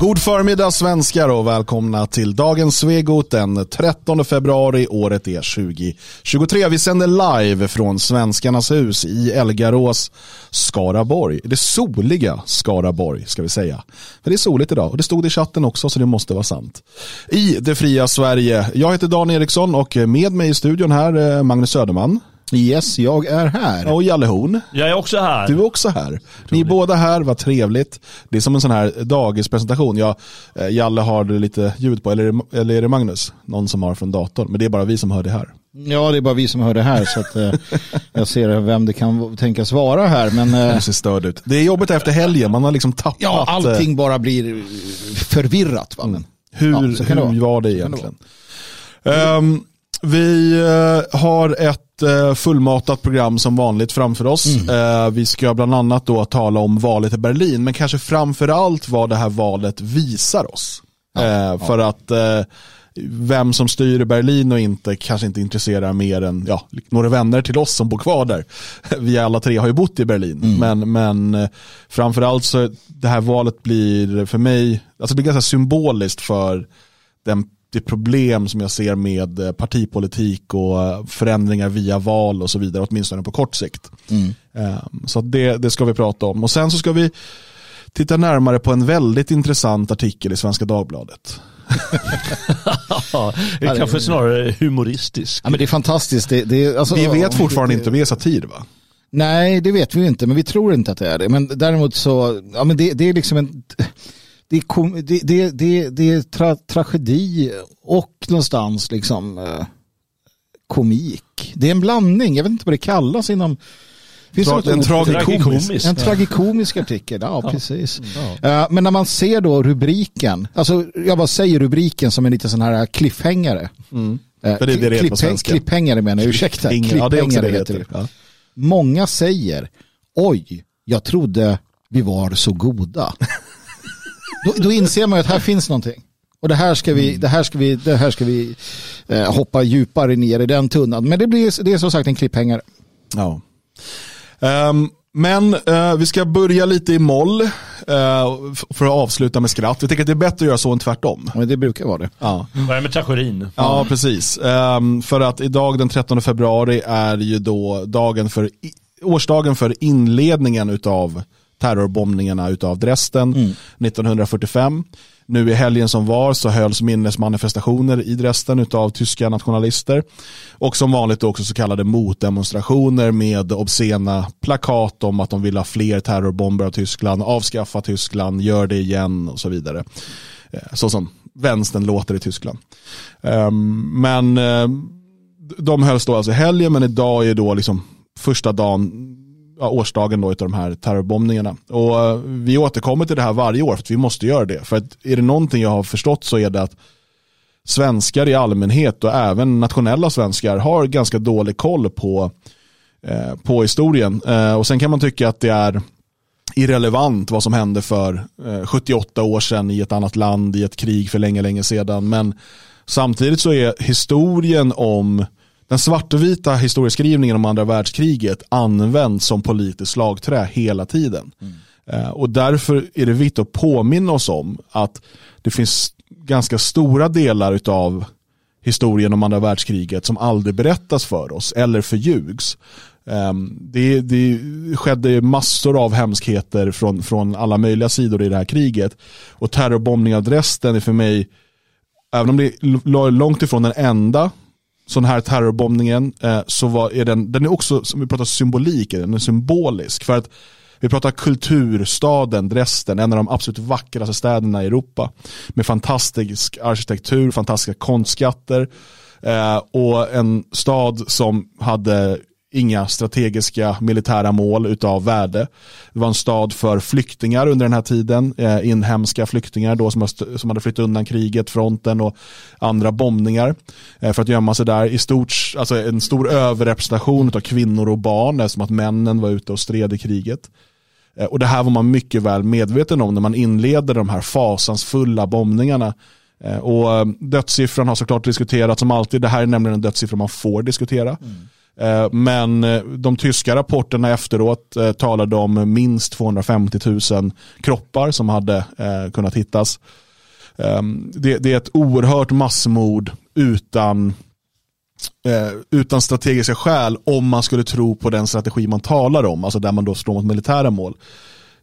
God förmiddag svenskar och välkomna till dagens Svegot den 13 februari. Året är 2023. Vi sänder live från Svenskarnas hus i Elgarås, Skaraborg. Det soliga Skaraborg ska vi säga. För det är soligt idag och det stod i chatten också så det måste vara sant. I det fria Sverige. Jag heter Dan Eriksson och med mig i studion här eh, Magnus Söderman. Yes, jag är här. Och Jalle Horn. Jag är också här. Du är också här. Ni är båda här, vad trevligt. Det är som en sån här dagispresentation. Jag, eh, Jalle har lite ljud på, eller, är det- eller är det Magnus? Någon som har från datorn. Men det är bara vi som hör det här. Ja, det är bara vi som hör det här så att eh, jag ser vem det kan tänkas vara här. Men eh, Det ser störd ut. Det är jobbigt efter helgen, man har liksom tappat. ja, eh, allting bara blir förvirrat. Va? Men, Hur, Ja, det hur vara. var det det egentligen? Ehm, vi eh, har ett uh, fullmatat program som vanligt framför oss. Mm. Eh, vi ska bland annat då tala om valet i Berlin, men kanske framför allt vad det här valet visar oss. Eh, för att eh, vem som styr i Berlin och inte kanske inte intresserar mer än ja, några vänner till oss som bor kvar där. Vi alla tre har ju bott i Berlin. Mm. Men, men eh, framförallt så det här valet blir för mig, alltså det blir ganska symboliskt för den, det problem som jag ser med eh, partipolitik och eh, förändringar via val och så vidare, åtminstone på kort sikt. Eh, Så att det, det ska vi prata om. Och sen så ska vi titta närmare på en väldigt intressant artikel i Svenska Dagbladet. Det är kanske snarare humoristisk. ja, men det är fantastiskt. Det, det, alltså, Vi vet fortfarande det- inte om vi är satir va? Nej, det vet vi inte, men vi tror inte att det är det. Men däremot så, ja men det, det är liksom en, det är, det, det, det, det är tra, tragedi och någonstans liksom eh, komik. Det är en blandning, jag vet inte vad det kallas inom, finns det Tra- något en det? tragikomisk. En tragikomisk artikel, ja, precis. Eh, men när man ser då rubriken, alltså jag bara säger rubriken som en liten sån här cliffhangare. Eh, För det är det det heter på svenska. Cliffhangare menar jag, ursäkta. Ingen- ja, det är också det Cliffhangare det heter heter. det. Ja. Många säger, oj, jag trodde vi var så goda. Då, då inser man ju att här finns någonting. Och det här ska vi, det här ska vi, det här ska vi eh, hoppa djupare ner i den tunnan. Men det, blir, det är som sagt en klipphängare. Ja. Ehm, men eh, vi ska börja lite i moll f- för att avsluta med skratt. Vi tänker att det är bättre att göra så än tvärtom. Men det brukar vara det. Ja. Börja med tragedin. Ja, precis. Ehm, för att idag den 13 februari är ju då dagen för, årsdagen för inledningen utav terrorbombningarna utav Dresden 1945. Nu i helgen som var så hölls minnesmanifestationer i Dresden utav tyska nationalister. Och som vanligt också så kallade motdemonstrationer med obscena plakat om att de vill ha fler terrorbomber av Tyskland, avskaffa Tyskland, gör det igen och så vidare. Eh, Så som vänstern låter i Tyskland. Ehm, men eh, de hölls då alltså i helgen, men idag är då liksom första dagen, ja, årsdagen då de här terrorbombningarna. Och eh, vi återkommer till det här varje år för att vi måste göra det. För att är det någonting jag har förstått så är det att svenskar i allmänhet och även nationella svenskar har ganska dålig koll på, eh, på historien. Eh, och sen kan man tycka att det är irrelevant vad som hände för eh, 78 år sedan i ett annat land, i ett krig för länge, länge sedan. Men samtidigt så är historien om den svartvita historieskrivningen om andra världskriget använd som politiskt slagträ hela tiden. Eh, och därför är det viktigt att påminna oss om att det finns ganska stora delar av historien om andra världskriget som aldrig berättas för oss eller förljugs. Ehm, Det, det skedde massor av hemskheter från, från alla möjliga sidor i det här kriget. Och terrorbombningen av Dresden är för mig, även om det är långt ifrån den enda sån här terrorbombningen, eh, så var, är den, den är också, som vi pratar symbolik, den är symbolisk. För att vi pratar kulturstaden Dresden, en av de absolut vackraste städerna i Europa. Med fantastisk arkitektur, fantastiska konstskatter. Eh, och en stad som hade inga strategiska militära mål utav värde. Det var en stad för flyktingar under den här tiden, eh, inhemska flyktingar då som, som hade flytt undan kriget, fronten och andra bombningar eh, för att gömma sig där. I stort, alltså en stor överrepresentation av kvinnor och barn eftersom att männen var ute och stred i kriget. Eh, Och det här var man mycket väl medveten om när man inleder de här fasansfulla bombningarna. Eh, Och eh, dödssiffran har såklart diskuterats som alltid. Det här är nämligen en dödssiffra man får diskutera. Mm. Eh, men eh, de tyska rapporterna efteråt eh, talade om minst 250 000 kroppar som hade kunnat hittas. Ehm, det är ett oerhört massmord utan, utan strategiska skäl om man skulle tro på den strategi man talar om, alltså där man då slår mot militära mål.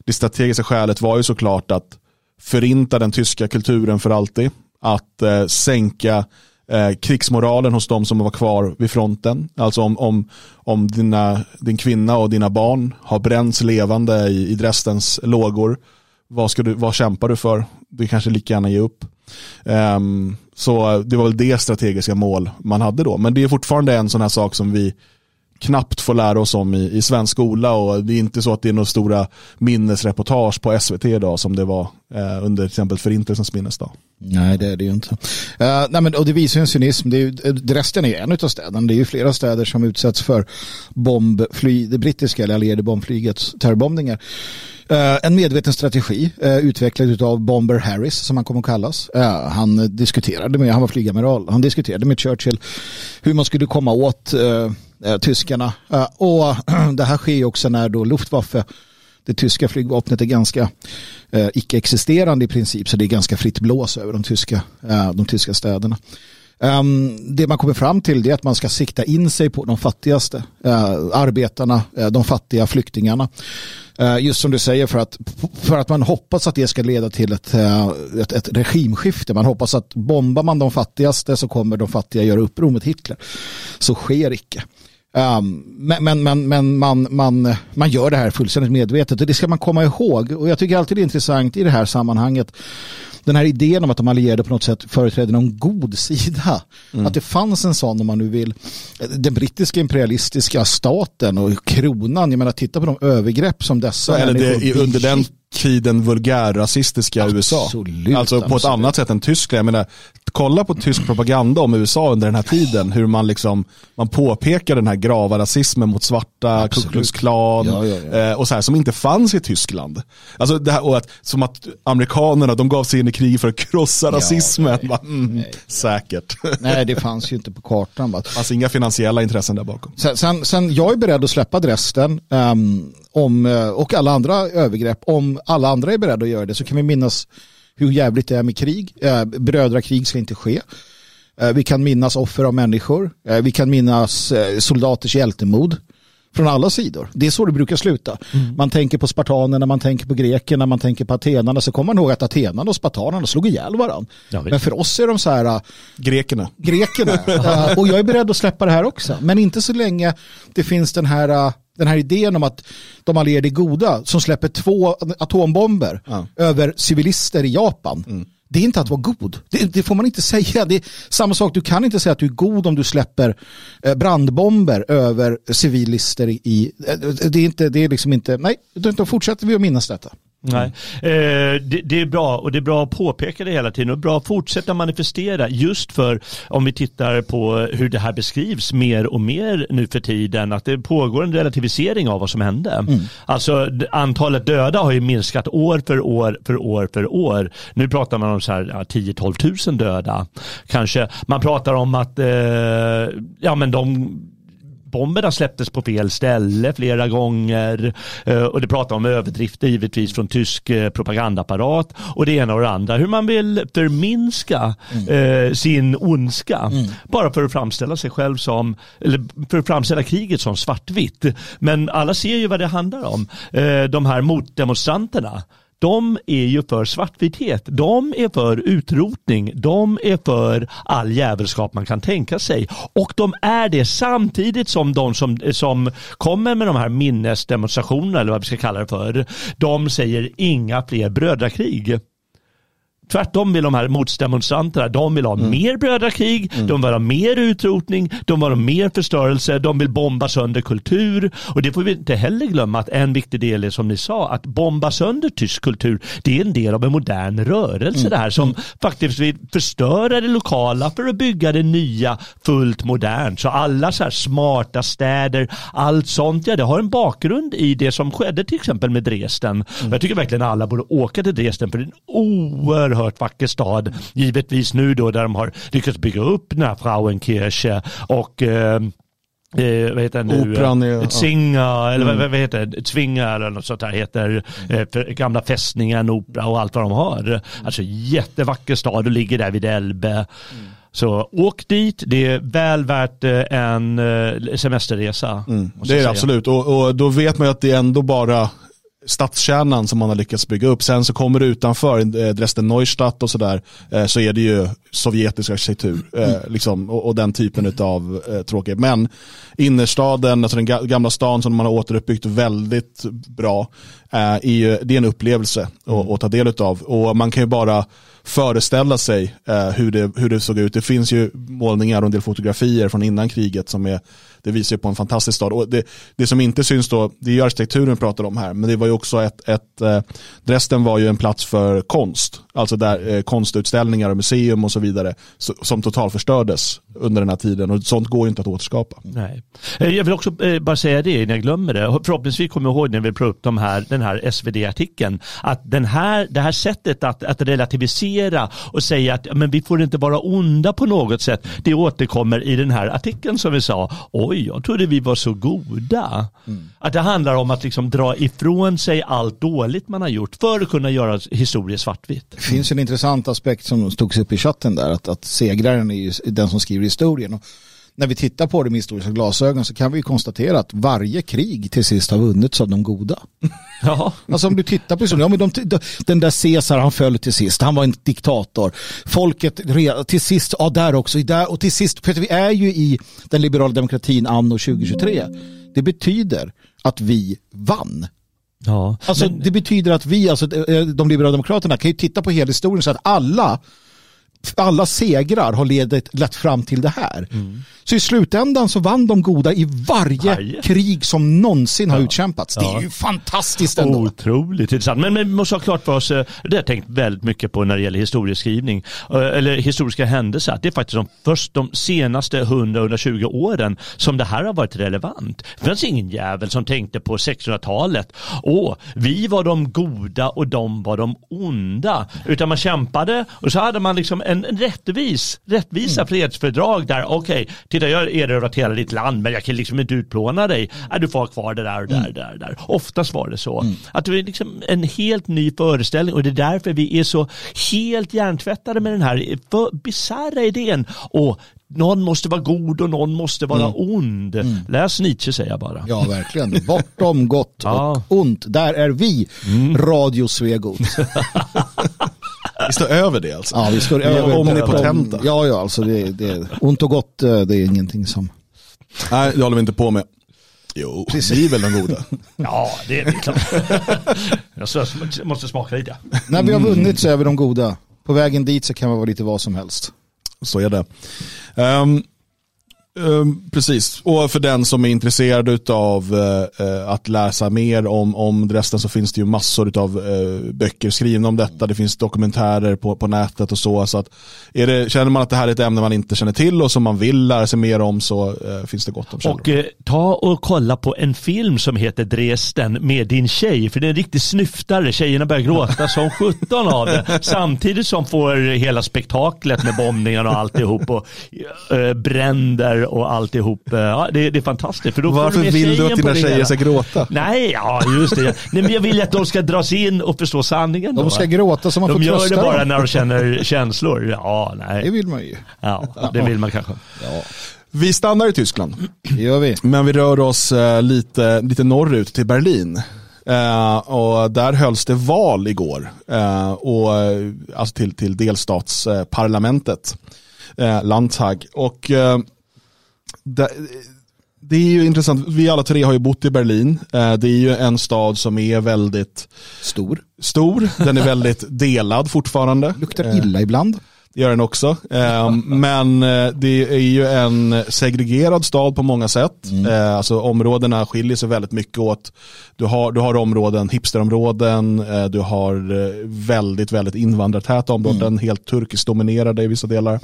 Det strategiska skälet var ju såklart att förinta den tyska kulturen för alltid, att sänka eh, krigsmoralen hos de som var kvar vid fronten. Alltså om, om, om dina, din kvinna och dina barn har bränts levande i, i Dresdens lågor, vad, ska du, vad kämpar du för? Du kanske lika gärna ge upp. Um, så det var väl det strategiska mål man hade då. Men det är fortfarande en sån här sak som vi knappt får lära oss om i, i svensk skola och det är inte så att det är några stora minnesreportage på SVT idag som det var eh, under till exempel förintelsens minnesdag. Nej, det är det ju inte. Uh, nej, men, och det visar en cynism. Det är ju, eh, Dresden är en av städerna. Det är ju flera städer som utsätts för bombfly, det brittiska eller allierade bombflygets terrorbombningar. Uh, en medveten strategi uh, utvecklad av Bomber Harris som han kommer att kallas. Uh, han diskuterade med, han var flygamiral, han diskuterade med Churchill hur man skulle komma åt Eh, tyskarna. Eh, och det här sker också när då Luftwaffe det tyska flygvapnet är ganska eh, icke-existerande i princip så det är ganska fritt blås över de tyska, eh, de tyska städerna. Um, det man kommer fram till är att man ska sikta in sig på de fattigaste uh, arbetarna, uh, de fattiga flyktingarna. Uh, just som du säger för att, för att man hoppas att det ska leda till ett, ett, ett regimskifte. Man hoppas att bombar man de fattigaste så kommer de fattiga göra uppror mot Hitler. Så sker icke. Um, men men, men, men man, man, man gör det här fullständigt medvetet och det ska man komma ihåg. Och jag tycker alltid det är intressant i det här sammanhanget den här idén om att de allierade på något sätt företräder någon god sida. Mm. Att det fanns en sån om man nu vill. Den brittiska imperialistiska staten och kronan, jag menar titta på de övergrepp som dessa Eller det, under den tiden vulgärrasistiska USA. Alltså på ett annat sätt än Tyskland. Jag menar, kolla på tysk propaganda om USA under den här tiden. Hur man liksom man påpekar den här grava rasismen mot svarta, Ku Klux Klan ja, ja, ja. Eh, och så här som inte fanns i Tyskland. Alltså det här, och att, som att amerikanerna de gav sig in i krig för att krossa rasismen. Nej, mm, nej, säkert. Nej, det fanns ju inte på kartan. Det fanns inga finansiella intressen där bakom. Sen, sen, sen jag är beredd att släppa Dresden um, om, eh, och alla andra övergrepp om alla andra är beredda att göra det så kan vi minnas hur jävligt det är med krig. Eh, brödrakrig ska inte ske. Eh, vi kan minnas offer av människor. Vi kan minnas soldaters hjältemod från alla sidor. Det är så det brukar sluta. Mm. Man tänker på spartanerna, man tänker på grekerna, man tänker på atenarna. Så kommer man ihåg att atenarna och spartanerna slog ihjäl varandra. Men för oss är de så här... Grekerna. Grekerna. och jag är beredd att släppa det här också. Men inte så länge det finns den här den här idén om att de allierade är goda som släpper två atombomber ja. över civilister i Japan. Mm. Det är inte att vara god. Det, det, får man inte säga. Det är samma sak, du kan inte säga att du är god om du släpper eh, brandbomber över civilister i... Eh, det är, inte, det är liksom inte... Nej, då fortsätter vi att minnas detta. Nej, eh, det, det, är bra och det är bra att påpeka det hela tiden och bra att fortsätta manifestera just för om vi tittar på hur det här beskrivs mer och mer nu för tiden att det pågår en relativisering av vad som hände. Mm. Alltså antalet döda har ju minskat år för år för år för år. Nu pratar man om så här ja, 10-12 tusen döda. Kanske man pratar om att eh, ja men de bomberna släpptes på fel ställe flera gånger eh, och det pratar om överdrifter givetvis från tysk eh, propagandaapparat och det ena och det andra. Hur man vill förminska mm. Eh, sin ondska mm. bara för att framställa sig själv som, eller för att framställa kriget som svartvitt. Men alla ser ju vad det handlar om. De här motdemonstranterna de är ju för svartvithet. De är för utrotning. De är för all jävelskap man kan tänka sig. Och de är det samtidigt som de som, som kommer med de här minnesdemonstrationerna eller vad vi ska kalla det för. De säger inga fler brödrakrig. Tvärtom vill de här motdemonstranterna, de vill ha mm. mer brödrakrig, mm. de vill ha mer utrotning, de vill ha mer förstörelse, de vill bomba sönder kultur. Och det får vi inte heller glömma att en viktig del är som ni sa, att bomba sönder tysk kultur, det är en del av en modern rörelse mm. det här som faktiskt vill förstöra det lokala för att bygga det nya fullt modernt. Så alla så här smarta städer, allt sånt, ja det har en bakgrund i det som skedde till exempel med Dresden. Mm. Jag tycker verkligen alla borde åka till Dresden för det är en oerhört oerhört vacker stad. Givetvis nu då där de har lyckats bygga upp den här Frauenkirche och eh, Eh, vad heter det nu? Operan är- ja. Tsinga, eller vad, vad heter det? Tvinga eller något sånt där heter. Eh, gamla fästningen, opera och allt vad de har. Alltså jättevacker stad och ligger där vid Elbe. Så åk dit, det är väl värt eh, en eh, semesterresa. måste Det är det absolut. Och, och då vet man ju att det är ändå bara stadskärnan som man har lyckats bygga upp. Sen så kommer det utanför eh, Dresden Neustadt och sådär eh, så är det ju sovjetisk arkitektur eh, liksom, och, och den typen av eh, tråkighet. Men innerstaden, alltså den ga- gamla stan som man har återuppbyggt väldigt bra, eh, är ju, det är en upplevelse att, att ta del av. Och man kan ju bara föreställa sig eh, hur, det, hur det såg ut. Det finns ju målningar och en del fotografier från innan kriget som är, det visar ju på en fantastisk stad. Och det, det som inte syns då, det är ju arkitekturen vi pratar om här, men det var ju också ett, ett eh, Dresden var ju en plats för konst, alltså där eh, konstutställningar och museum och så vidare, så, som totalförstördes under den här tiden och sånt går ju inte att återskapa. Nej. Eh, jag vill också eh, bara säga det innan jag glömmer det. Förhoppningsvis kommer jag ihåg när vi pratade upp de här, den här SvD-artikeln. Att den här, det här sättet att, att relativisera och säga att men vi får inte vara onda på något sätt. Det återkommer i den här artikeln som vi sa. Oj, jag trodde vi var så goda. Att det handlar om att liksom dra ifrån sig allt dåligt man har gjort för att kunna göra historia svartvitt. Det finns en intressant aspekt som togs upp i chatten där, att, att segraren är den som skriver historien. Och när vi tittar på det med historiska glasögon så kan vi konstatera att varje krig till sist har vunnits av de goda. Ja. Alltså om du tittar på historien, ja, men de, de, den där Caesar han föll till sist, han var en diktator. Folket till sist, ja där också, där, och till sist, för vi är ju i den liberala demokratin anno 2023. Det betyder att vi vann. ja. Alltså, Men- Det betyder att vi, alltså, eh, de liberala demokraterna, kan ju titta på hela historien så att alla, alla segrar har ledat, lett fram till det här. Så i slutändan så vann de goda i varje, Varje. krig som någonsin har utkämpats. Det är ju fantastiskt ändå. Otroligt intressant. Men, men vi måste ha klart för oss, eh, det har jag tänkt väldigt mycket på när det gäller historieskrivning, eh, eller historiska händelser, att det är faktiskt de, först de senaste 100-120 åren som det här har varit relevant. Det fanns ingen jävel som tänkte på 1600-talet, åh, vi var de goda och de var de onda. Utan man kämpade och så hade man liksom en, en rättvis, rättvisa fredsfördrag där, okej, titta jag har erövrat hela ditt land men jag kan liksom inte utplåna dig. Äh, du får ha kvar det där och där och där, där. Oftast var det så. Att det är liksom en helt ny föreställning och det är därför vi är så helt hjärntvättade med den här bisarra idén. Och någon måste vara god och någon måste vara ond. Läs Nietzsche säger jag bara. Ja, verkligen. Bortom gott Ja. och ont. Där är vi, Radio Svegot. Vi står över det alltså. Ja, vi står Vi över omnipotenta. Ja, ja, alltså det, det, ont och gott, eh, det är ingenting som... Nej, det håller vi inte på med. Jo, vi är väl de goda. Ja, det är det klart. jag så- måste smaka lite. När vi har vunnit så är vi de goda. På vägen dit så kan man vara lite vad som helst. Så är det. Ehm, Ehm, precis, och för den som är intresserad av eh, eh, att läsa mer om, om Dresden så finns det ju massor av eh, böcker skrivna om detta. Det finns dokumentärer på, på nätet och så. så att är det, känner man att det här är ett ämne man inte känner till och som man vill lära sig mer om så finns det gott om källor. Och eh, ta och kolla på en film som heter Dresden med din tjej. För det är en riktig snyftare. Tjejerna börjar gråta som 17 av det. Samtidigt som får hela spektaklet med bombningarna och alltihop. Och eh, bränder och alltihop. Eh, Ja, det, det är fantastiskt. För då Varför med vill du att dina det tjejer ska gråta? Nej, ja just det. Nej, men jag vill att de ska dras in och förstå sanningen. De då, ska va? gråta så man de får gör trösta det bara när de känner känslor. Ja, Det nej. vill man ju. Ja, det vill man kanske. Ja, Vi stannar i Tyskland. det gör vi. Men vi rör oss eh, lite, lite norrut till Berlin. Eh, och där hölls det val igår. Eh, och, alltså till, till delstatsparlamentet. Eh, Landtag. Och det, det är ju intressant. Vi alla tre har ju bott i Berlin. Eh, det är ju en stad som är väldigt Stor. stor. Den är väldigt delad fortfarande. Luktar illa ibland. Det gör den också. Eh, men eh, det är ju en segregerad stad på många sätt. Eh, alltså områdena skiljer sig väldigt mycket åt. Du har, du har områden, hipsterområden, eh, du har eh, väldigt, väldigt invandrartäta områden, helt turkiskt dominerade i vissa delar.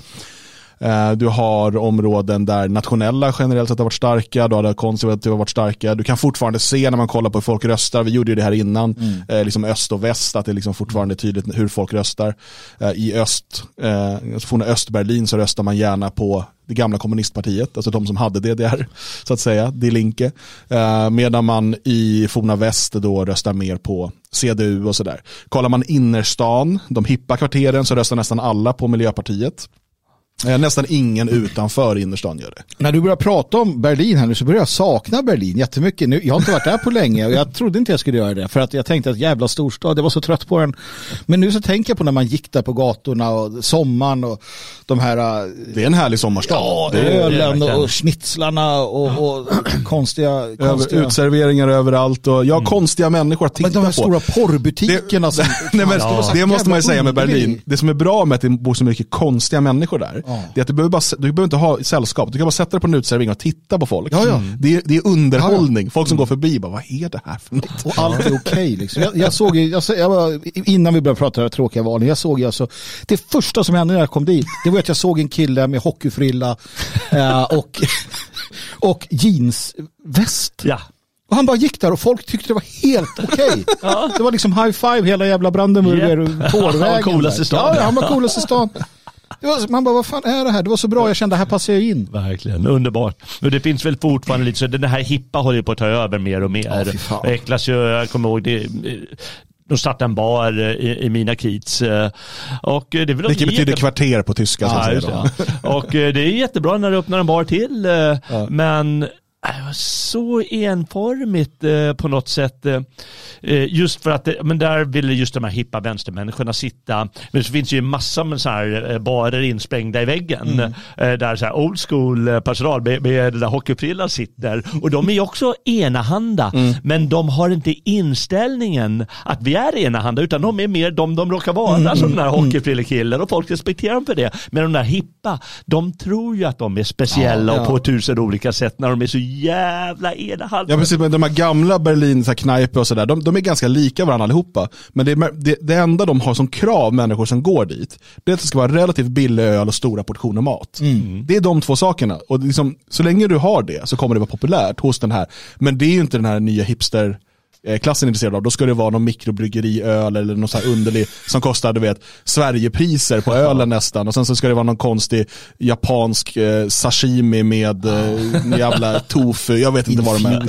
Eh, du har områden där nationella generellt sett har varit starka, du har där konservativa varit starka. Du kan fortfarande se när man kollar på hur folk röstar, vi gjorde ju det här innan, mm. eh, liksom öst och väst, att det liksom fortfarande är tydligt hur folk röstar. Eh, I öst, eh, forna Östberlin så röstar man gärna på det gamla kommunistpartiet, alltså de som hade DDR, så att säga, Die Linke. Eh, medan man i forna väst då röstar mer på CDU och sådär. Kollar man innerstan, de hippa kvarteren, så röstar nästan alla på Miljöpartiet. Eh, nästan ingen utanför innerstan gör det. När du börjar prata om Berlin här nu så börjar jag sakna Berlin jättemycket. Nu, jag har inte varit där på länge och jag trodde inte jag skulle göra det för att jag tänkte att jävla storstad, jag var så trött på den. Men nu så tänker jag på när man gick där på gatorna och sommaren och de här... Äh, det är en härlig sommarstad. Ja, ölen och, och schnitzlarna och, och konstiga, konstiga... Över, utserveringar överallt och ja, mm. konstiga människor att titta på. Men de här stora porrbutikerna. Det, som, nej, men, ja. det måste man ju säga med Berlin. Det som är bra med att det bor så mycket konstiga människor där, ja. det är att du behöver, bara, du behöver inte ha sällskap. Du kan bara sätta dig på en uteservering och titta på folk. Ja, ja. Det, är, det är underhållning. Folk som mm. går förbi bara, vad är det här för något? Och allt är okej. Okay, liksom. jag, jag, såg, jag, jag, innan vi började prata om tråkiga valen, jag såg alltså, det första som hände när jag kom dit, det var att jag såg en kille med hockeyfrilla eh, och, och jeansväst. Ja. Och han bara gick där och folk tyckte det var helt okej. Okay. ja. Det var liksom high five hela jävla Brandenburger yep. tårvägen. han var coolast i stan. Ja, han var coolast i stan. Var, man bara, vad fan är det här? Det var så bra, jag kände, här passar jag in. Verkligen, underbart. Och det finns väl fortfarande lite så, den här hippa håller på att ta över mer och mer. Ja, äcklas ju, jag kommer ihåg det, de startade en bar i, i mina kids. Och det Vilket betyder kvarter på tyska. Ja, och det är jättebra när du öppnar en bar till. Ja. Men så enformigt eh, på något sätt. Eh, eh, just för att, det, men där ville just de här hippa vänstermänniskorna sitta. Men så finns det ju massa med så här eh, barer insprängda i väggen. Mm. Eh, där så här old school eh, personal med, med där hockeyfrillan sitter. Och de är ju också enahanda. Mm. Men de har inte inställningen att vi är enahanda. Utan de är mer de de råkar vara mm. som den här mm. hockeyfrillekillen. Och folk respekterar dem för det. Men de där hippa, de tror ju att de är speciella ja, ja. och på tusen olika sätt när de är så jävla enahanda. Ja precis, men de här gamla Berlin, knajper och sådär, de, de, är ganska lika varandra allihopa. Men det, det, det, enda de har som krav, människor som går dit, det är att det ska vara relativt billig öl och stora portioner mat. Mm. Det är de två sakerna. Och liksom, så länge du har det så kommer det vara populärt hos den här. Men det är ju inte den här nya hipster klassen är intresserad av, då ska det vara någon mikrobryggeriöl eller något så här underlig som kostar, du vet, Sverigepriser på ölen nästan. Och sen så ska det vara någon konstig japansk eh, sashimi med eh, jävla tofu, jag vet inte vad de är.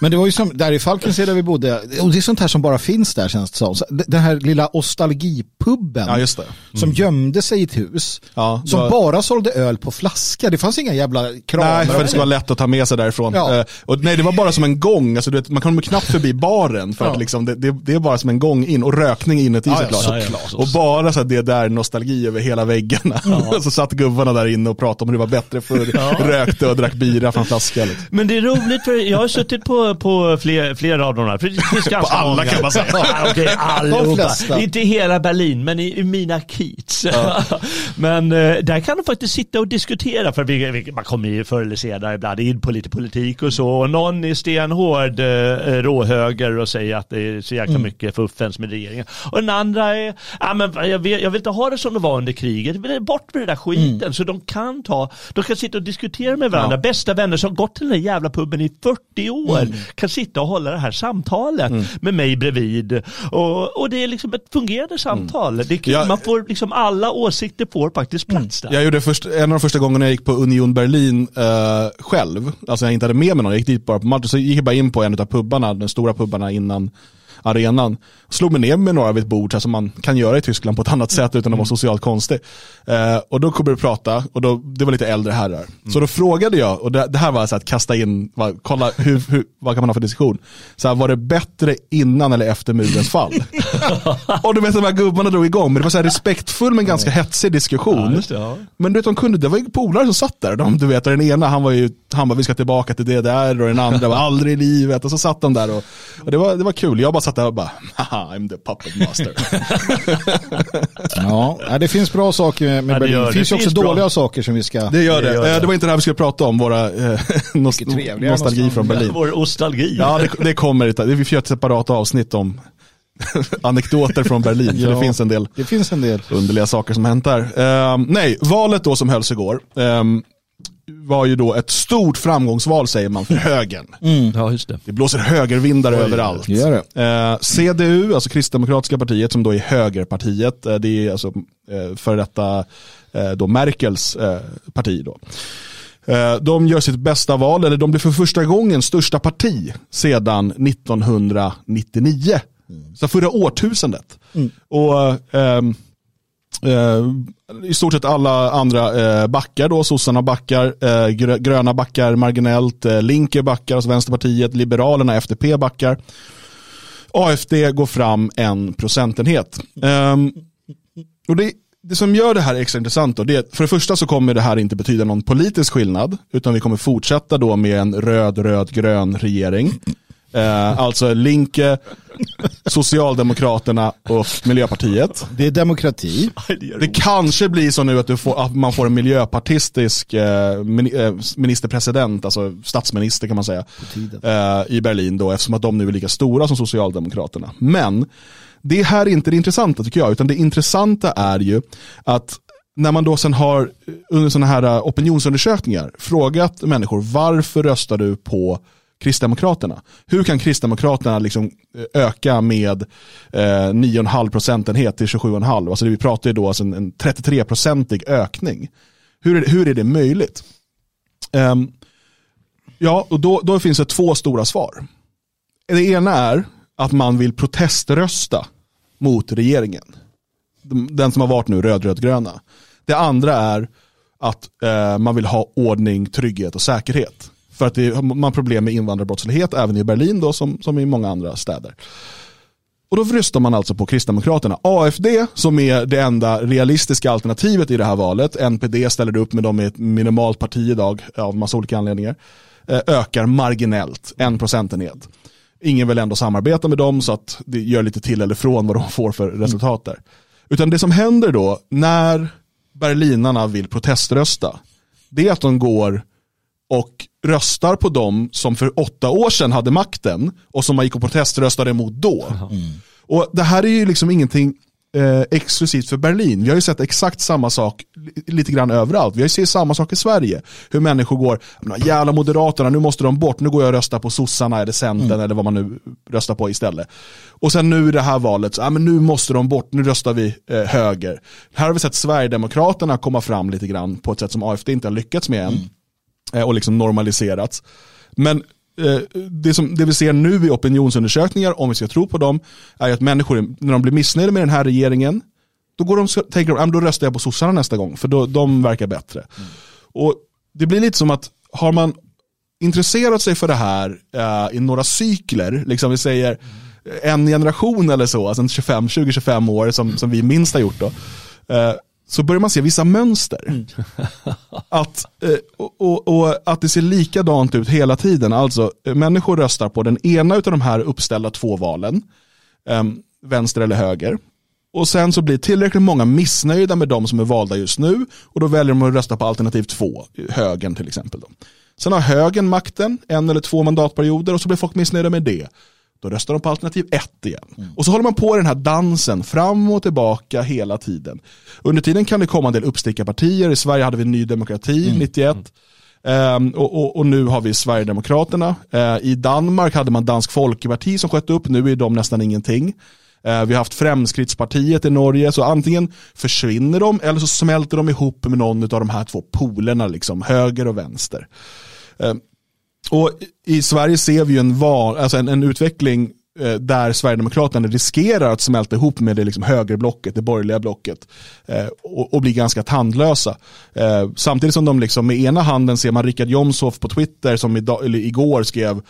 Men det var ju som, där i Falkensee där vi bodde, och det är sånt här som bara finns där känns det som. Den här lilla ostalgipubben ja, just det. Mm. som gömde sig i ett hus, ja, som var... bara sålde öl på flaska. Det fanns inga jävla kranar. Nej, för det skulle vara lätt att ta med sig därifrån. Ja. och nej, det var bara som en gång, alltså, du vet, man kan knappt förbi baren för att liksom, det, det, det, är bara som en gång in och rökning inuti ja, såklart. Ja, såklart. Och bara så det där nostalgi över hela väggarna. Ja. så satt gubbarna där inne och pratade om hur det var bättre för ja. rökte och drack bira från flaska. Liksom. Men det är roligt för jag har suttit på, på fler, flera av de här. För det finns på alla många. kan man säga. ja, okay, allihopa. Inte hela Berlin men i, i mina kids. men eh, där kan de faktiskt sitta och diskutera för vi, vi, man kommer ju förr eller senare ibland in på lite politik och så. Och någon är stenhård eh, råhöger och säger att det är så jäkla mm. mycket fuffens med regeringen. Och den andra är, ja, men jag, vill, jag vill inte ha det som det var under kriget, vill bort med den där skiten. Mm. Så de kan ta, de kan sitta och diskutera med varandra. Ja. Bästa vänner som gått till den där jävla puben i 40 år mm. kan sitta och hålla det här samtalet mm. med mig bredvid. Och, och det är liksom ett fungerande samtal. Mm. Det är kul. Ja. Man får liksom alla åsikter får faktiskt mm. plats där. Jag gjorde först, en av de första gångerna jag gick på Union Berlin uh, själv, alltså jag inte hade med mig någon, jag gick dit bara på match, så gick jag bara in på en av pubbarna, den stora pubarna innan arenan. Slog mig ner med några vid ett bord så som man kan göra i Tyskland på ett annat sätt utan att vara mm. socialt konstig. Eh, och då kommer vi prata och då, det var lite äldre herrar. Mm. Så då frågade jag, och det, det här var så att kasta in, va, kolla hur, hur, vad kan man ha för diskussion. Så här, var det bättre innan eller efter murens fall? och du vet de här gubbarna drog igång, men det var så här respektfull men ganska hetsig diskussion. Ja, ja. Men du vet de kunde, det var ju polare som satt där. De, du vet, den ena han var ju, han bara vi ska tillbaka till det där och den andra var aldrig i livet. Och så satt de där och, och det, var, det var kul. Jag bara satt där och bara, haha, I'm the puppet master. ja, det finns bra saker med ja, Berlin. Det, det finns det också finns dåliga bra. saker som vi ska... Det gör det. Det, gör det. det var inte det här vi skulle prata om, våra eh, nost nostalgi från Berlin. Vår nostalgi. Ja, det, det kommer. Vi får göra ett separat avsnitt om anekdoter från Berlin. ja, det finns en del, det finns en del underliga saker som hänt där. Uh, nej, valet då som hölls igår. Um, var ju då ett stort framgångsval säger man för högern. Mm. Ja, just det. det blåser högervindar Oj, överallt. Det det. Eh, CDU, alltså Kristdemokratiska partiet som då är högerpartiet, eh, det är alltså eh, för detta eh, då Merkels eh, parti. Då. Eh, de gör sitt bästa val, eller de blir för första gången största parti sedan 1999. Mm. Så förra årtusendet. Mm. Och ehm, Eh, Eh, I stort sett alla andra eh, backar då, sossarna backar, eh, gröna backar marginellt, eh, backar, alltså Vänsterpartiet, Liberalerna, FDP backar. AFD går fram en procentenhet. Ehm, och det, det som gör det här extra intressant då, det är för det första så kommer det här inte betyda någon politisk skillnad, utan vi kommer fortsätta då med en röd, röd, grön regering. Eh, alltså Linke, Socialdemokraterna och Miljöpartiet. Det är demokrati. Det kanske blir så nu att, du får, att man får en miljöpartistisk eh, eh, ministerpresident, alltså statsminister kan man säga, eh, i Berlin då, eftersom att de nu är lika stora som Socialdemokraterna. Men det här är inte det intressanta tycker jag, utan det intressanta är ju att när man då sen har under sådana här opinionsundersökningar frågat människor varför röstar du på Kristdemokraterna. Hur kan Kristdemokraterna liksom eh, öka med eh, 9,5 procentenhet till 27,5? Alltså vi pratar ju då alltså en, en 33-procentig ökning. Hur är, det, hur är det möjligt? Um, ja, och då, då finns det två stora svar. Det ena är att man vill proteströsta mot regeringen. Den som har varit nu röd-röd-gröna. Det andra är att eh, man vill ha ordning, trygghet och säkerhet. För att det, man har problem med invandrarbrottslighet även i Berlin då, som, som i många andra städer. Och då röstar man alltså på Kristdemokraterna. AFD, som är det enda realistiska alternativet i det här valet, NPD ställer upp med dem i ett minimalt parti idag av massa olika anledningar, eh, ökar marginellt, en procentenhet. Ingen vill ändå samarbeta med dem så att det gör lite till eller från vad de får för resultat där. Utan det som händer då när berlinarna vill proteströsta, det är att de går och röstar på dem som för åtta år sedan hade makten och som man gick och proteströstade emot då. Mm. Och det här är ju liksom ingenting eh, exklusivt för Berlin. Vi har ju sett exakt samma sak lite grann överallt. Vi har ju sett samma sak i Sverige. Hur människor går, jävla moderaterna, nu måste de bort, nu går jag och röstar på sossarna eller centern mm. eller vad man nu röstar på istället. Och sen nu i det här valet, så, ja, men nu måste de bort, nu röstar vi eh, höger. Här har vi sett Sverigedemokraterna komma fram lite grann på ett sätt som AFD inte har lyckats med än. Mm. Eh, och liksom normaliserats. Men eh, det, som, det vi ser nu i opinionsundersökningar, om vi ska tro på dem, är att människor, när de blir missnöjda med den här regeringen, då, går de, tänker de, då röstar jag på sossarna nästa gång, för då, de verkar bättre. Mm. Och Det blir lite som att, har man intresserat sig för det här uh, i några cykler, liksom vi säger mm. en generation eller så, alltså 20-25 år som, som vi minst har gjort då, uh, så börjar man se vissa mönster. Mm. att, eh, och, och, och, att det ser likadant ut hela tiden. Alltså eh, människor röstar på den ena av de här uppställda två valen, um, vänster eller höger. Och sen så blir tillräckligt många missnöjda med de som är valda just nu och då väljer de att rösta på alternativ två, högern till exempel. Då. Sen har högern makten en eller två mandatperioder och så blir folk missnöjda med det. Då röstar de på alternativ 1 igen. Mm. Och så håller man på den här dansen fram och tillbaka hela tiden. Under tiden kan det komma en del uppstickarpartier. I Sverige hade vi Ny Demokrati mm. 91. Um, och, och, och, nu har vi Sverigedemokraterna. Uh, I Danmark hade man Dansk Folkeparti som sköt upp, nu är de nästan ingenting. Uh, vi har haft Fremskrittspartiet i Norge, så antingen försvinner de eller så smälter de ihop med någon av de här två polerna, liksom, höger och vänster. Uh, och i Sverige ser vi ju en, var, alltså en, en utveckling eh, där Sverigedemokraterna riskerar att smälta ihop med det liksom högerblocket, det borgerliga blocket eh, och, och bli ganska tandlösa. Eh, samtidigt som de liksom med ena handen ser man Richard Jomshof på Twitter som idag, eller igår skrev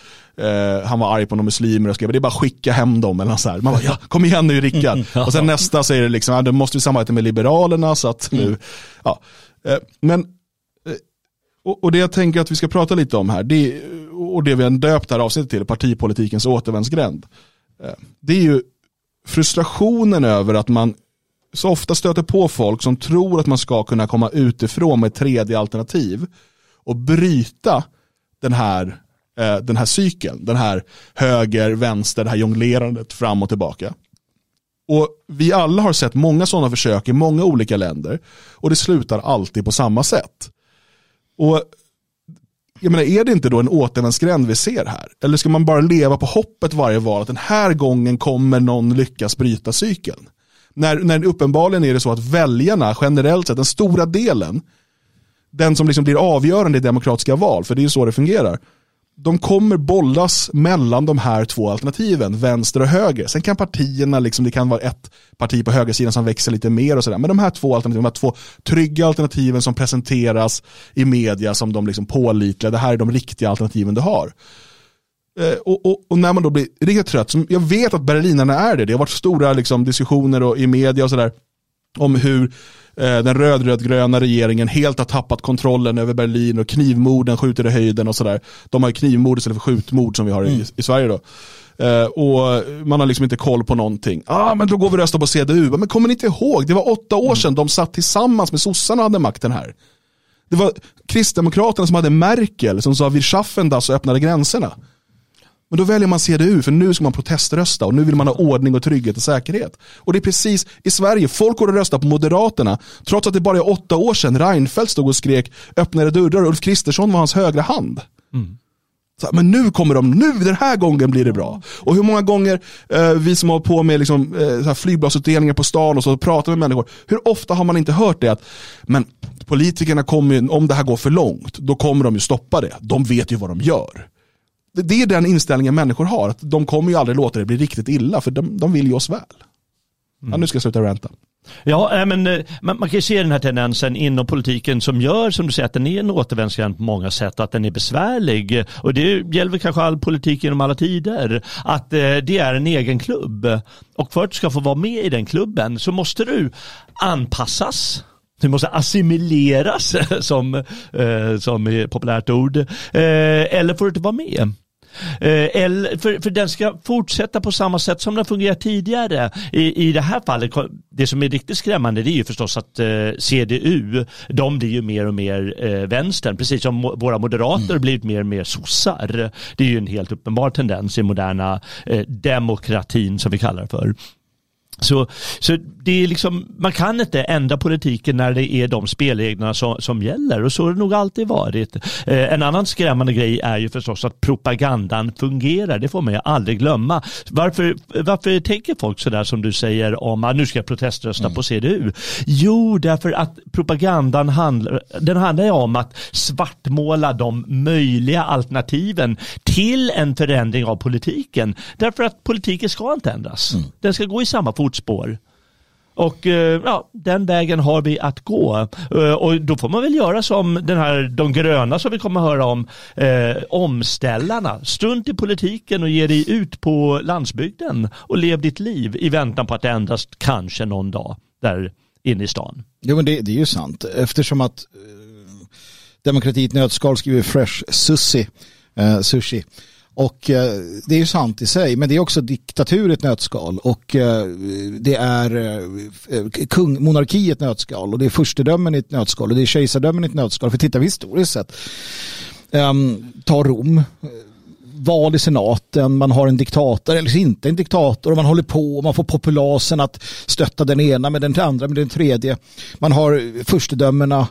han var arg på några muslimer och skrev det är bara att skicka hem dem eller så här. Man bara, ja, kom igen nu Rickard. Och sen nästa säger det liksom, ja, då måste vi samarbeta med Liberalerna så att nu, mm. ja. Men och, och, det jag tänker att vi ska prata lite om här, det, och det vi har döpt det här avsnittet till, partipolitikens återvändsgränd. Eh, det är ju frustrationen över att man så ofta stöter på folk som tror att man ska kunna komma utifrån med ett tredje alternativ och bryta den här, eh, den här cykeln, den här höger, vänster, det här jonglerandet fram och tillbaka. Och vi alla har sett många sådana försök i många olika länder och det slutar alltid på samma sätt. Och jag menar, är det inte då en återvändsgränd vi ser här? Eller ska man bara leva på hoppet varje val att den här gången kommer någon lyckas bryta cykeln? När, när uppenbarligen är det så att väljarna generellt sett, den stora delen, den som liksom blir avgörande i demokratiska val, för det är ju så det fungerar, de kommer bollas mellan de här två alternativen, vänster och höger. Sen kan partierna, liksom, det kan vara ett parti på högersidan som växer lite mer och sådär. Men de här två alternativen, de här två trygga alternativen som presenteras i media som de liksom pålitliga, det här är de riktiga alternativen du har. Eh, och, och, och, när man då blir riktigt trött, som jag vet att berlinarna är det, det har varit stora liksom, diskussioner och, i media och sådär, om hur Eh, den röd-röd-gröna regeringen helt har tappat kontrollen över Berlin och knivmorden skjuter i höjden och sådär. De har ju knivmord istället för skjutmord som vi har i, mm. i Sverige då. Uh, och man har liksom inte koll på någonting. ah, men då går vi och röstar på CDU. Men kommer ni inte ihåg, det var åtta år sedan de satt tillsammans med sossarna och hade makten här. Det var Kristdemokraterna som hade Merkel som sa vi schaffen das och öppnade gränserna. Men då väljer man CDU för nu ska man proteströsta och nu vill man ha ordning och trygghet och säkerhet. Och det är precis i Sverige, folk går och röstar på Moderaterna trots att det bara är åtta år sedan Reinfeldt stod och skrek öppnade dörrar och Ulf Kristersson var hans högra hand. Mm. Så, men nu kommer de, nu den här gången blir det bra. Och hur många gånger eh, vi som har på med liksom, eh, flygbladsutdelningar på stan och så pratar med människor, hur ofta har man inte hört det att men politikerna kommer, om det här går för långt, då kommer de ju stoppa det. De vet ju vad de gör det är den inställningen människor har. Att de kommer ju aldrig låta det bli riktigt illa för de, de vill ju oss väl. Mm. Ja, nu ska jag sluta ränta. Ja, men eh, man, man kan ju se den här tendensen inom politiken som gör, som du säger, att den är en återvändsgränd på många sätt att den är besvärlig. Och det gäller kanske all politik genom alla tider. Att eh, det är en egen klubb. Och för att du ska få vara med i den klubben så måste du anpassas du måste assimileras som, eh, som är populärt ord. Eh, eller får du inte vara med. Eh, eller, för, för den ska fortsätta på samma sätt som den fungerat tidigare. I, I det här fallet, det som är riktigt skrämmande det är ju förstås att eh, CDU, de blir ju mer och mer eh, vänstern, precis som våra moderater mm. blivit mer och mer sossar. Det är ju en helt uppenbar tendens i moderna eh, demokratin som vi kallar det för. Så, så det är liksom, man kan inte ändra politiken när det är de spelreglerna som, som gäller och så har det nog alltid varit. Eh, en annan skrämmande grej är ju förstås att propagandan fungerar. Det får man ju aldrig glömma. Varför, varför tänker folk sådär som du säger om att nu ska jag proteströsta mm. på CDU? Jo, därför att propagandan handlar, den handlar ju om att svartmåla de möjliga alternativen till en förändring av politiken. Därför att politiken ska inte ändras. Mm. Den ska gå i samma fot fotspår. Och eh, ja, den vägen har vi att gå. Eh, och då får man väl göra som den här, de gröna som vi kommer att höra om, eh, omställarna. Strunt i politiken och ge dig ut på landsbygden och lev ditt liv i väntan på att det ändras kanske någon dag där inne i stan. Jo men det, det är ju sant eftersom att eh, Demokratiet nötskal skriver Fresh Sushi, eh, sushi och eh, det är ju sant i sig, men det är också diktatur i ett nötskal. Och eh, det är eh, eh kung, monarki i ett nötskal. Och det är furstedömen i ett nötskal. Och det är kejsardömen i ett nötskal. För tittar vi historiskt sett, ehm, ta Rom, eh, val i senaten, man har en diktator eller inte en diktator. Och man håller på och man får populasen att stötta den ena med den andra med den tredje. Man har furstedömena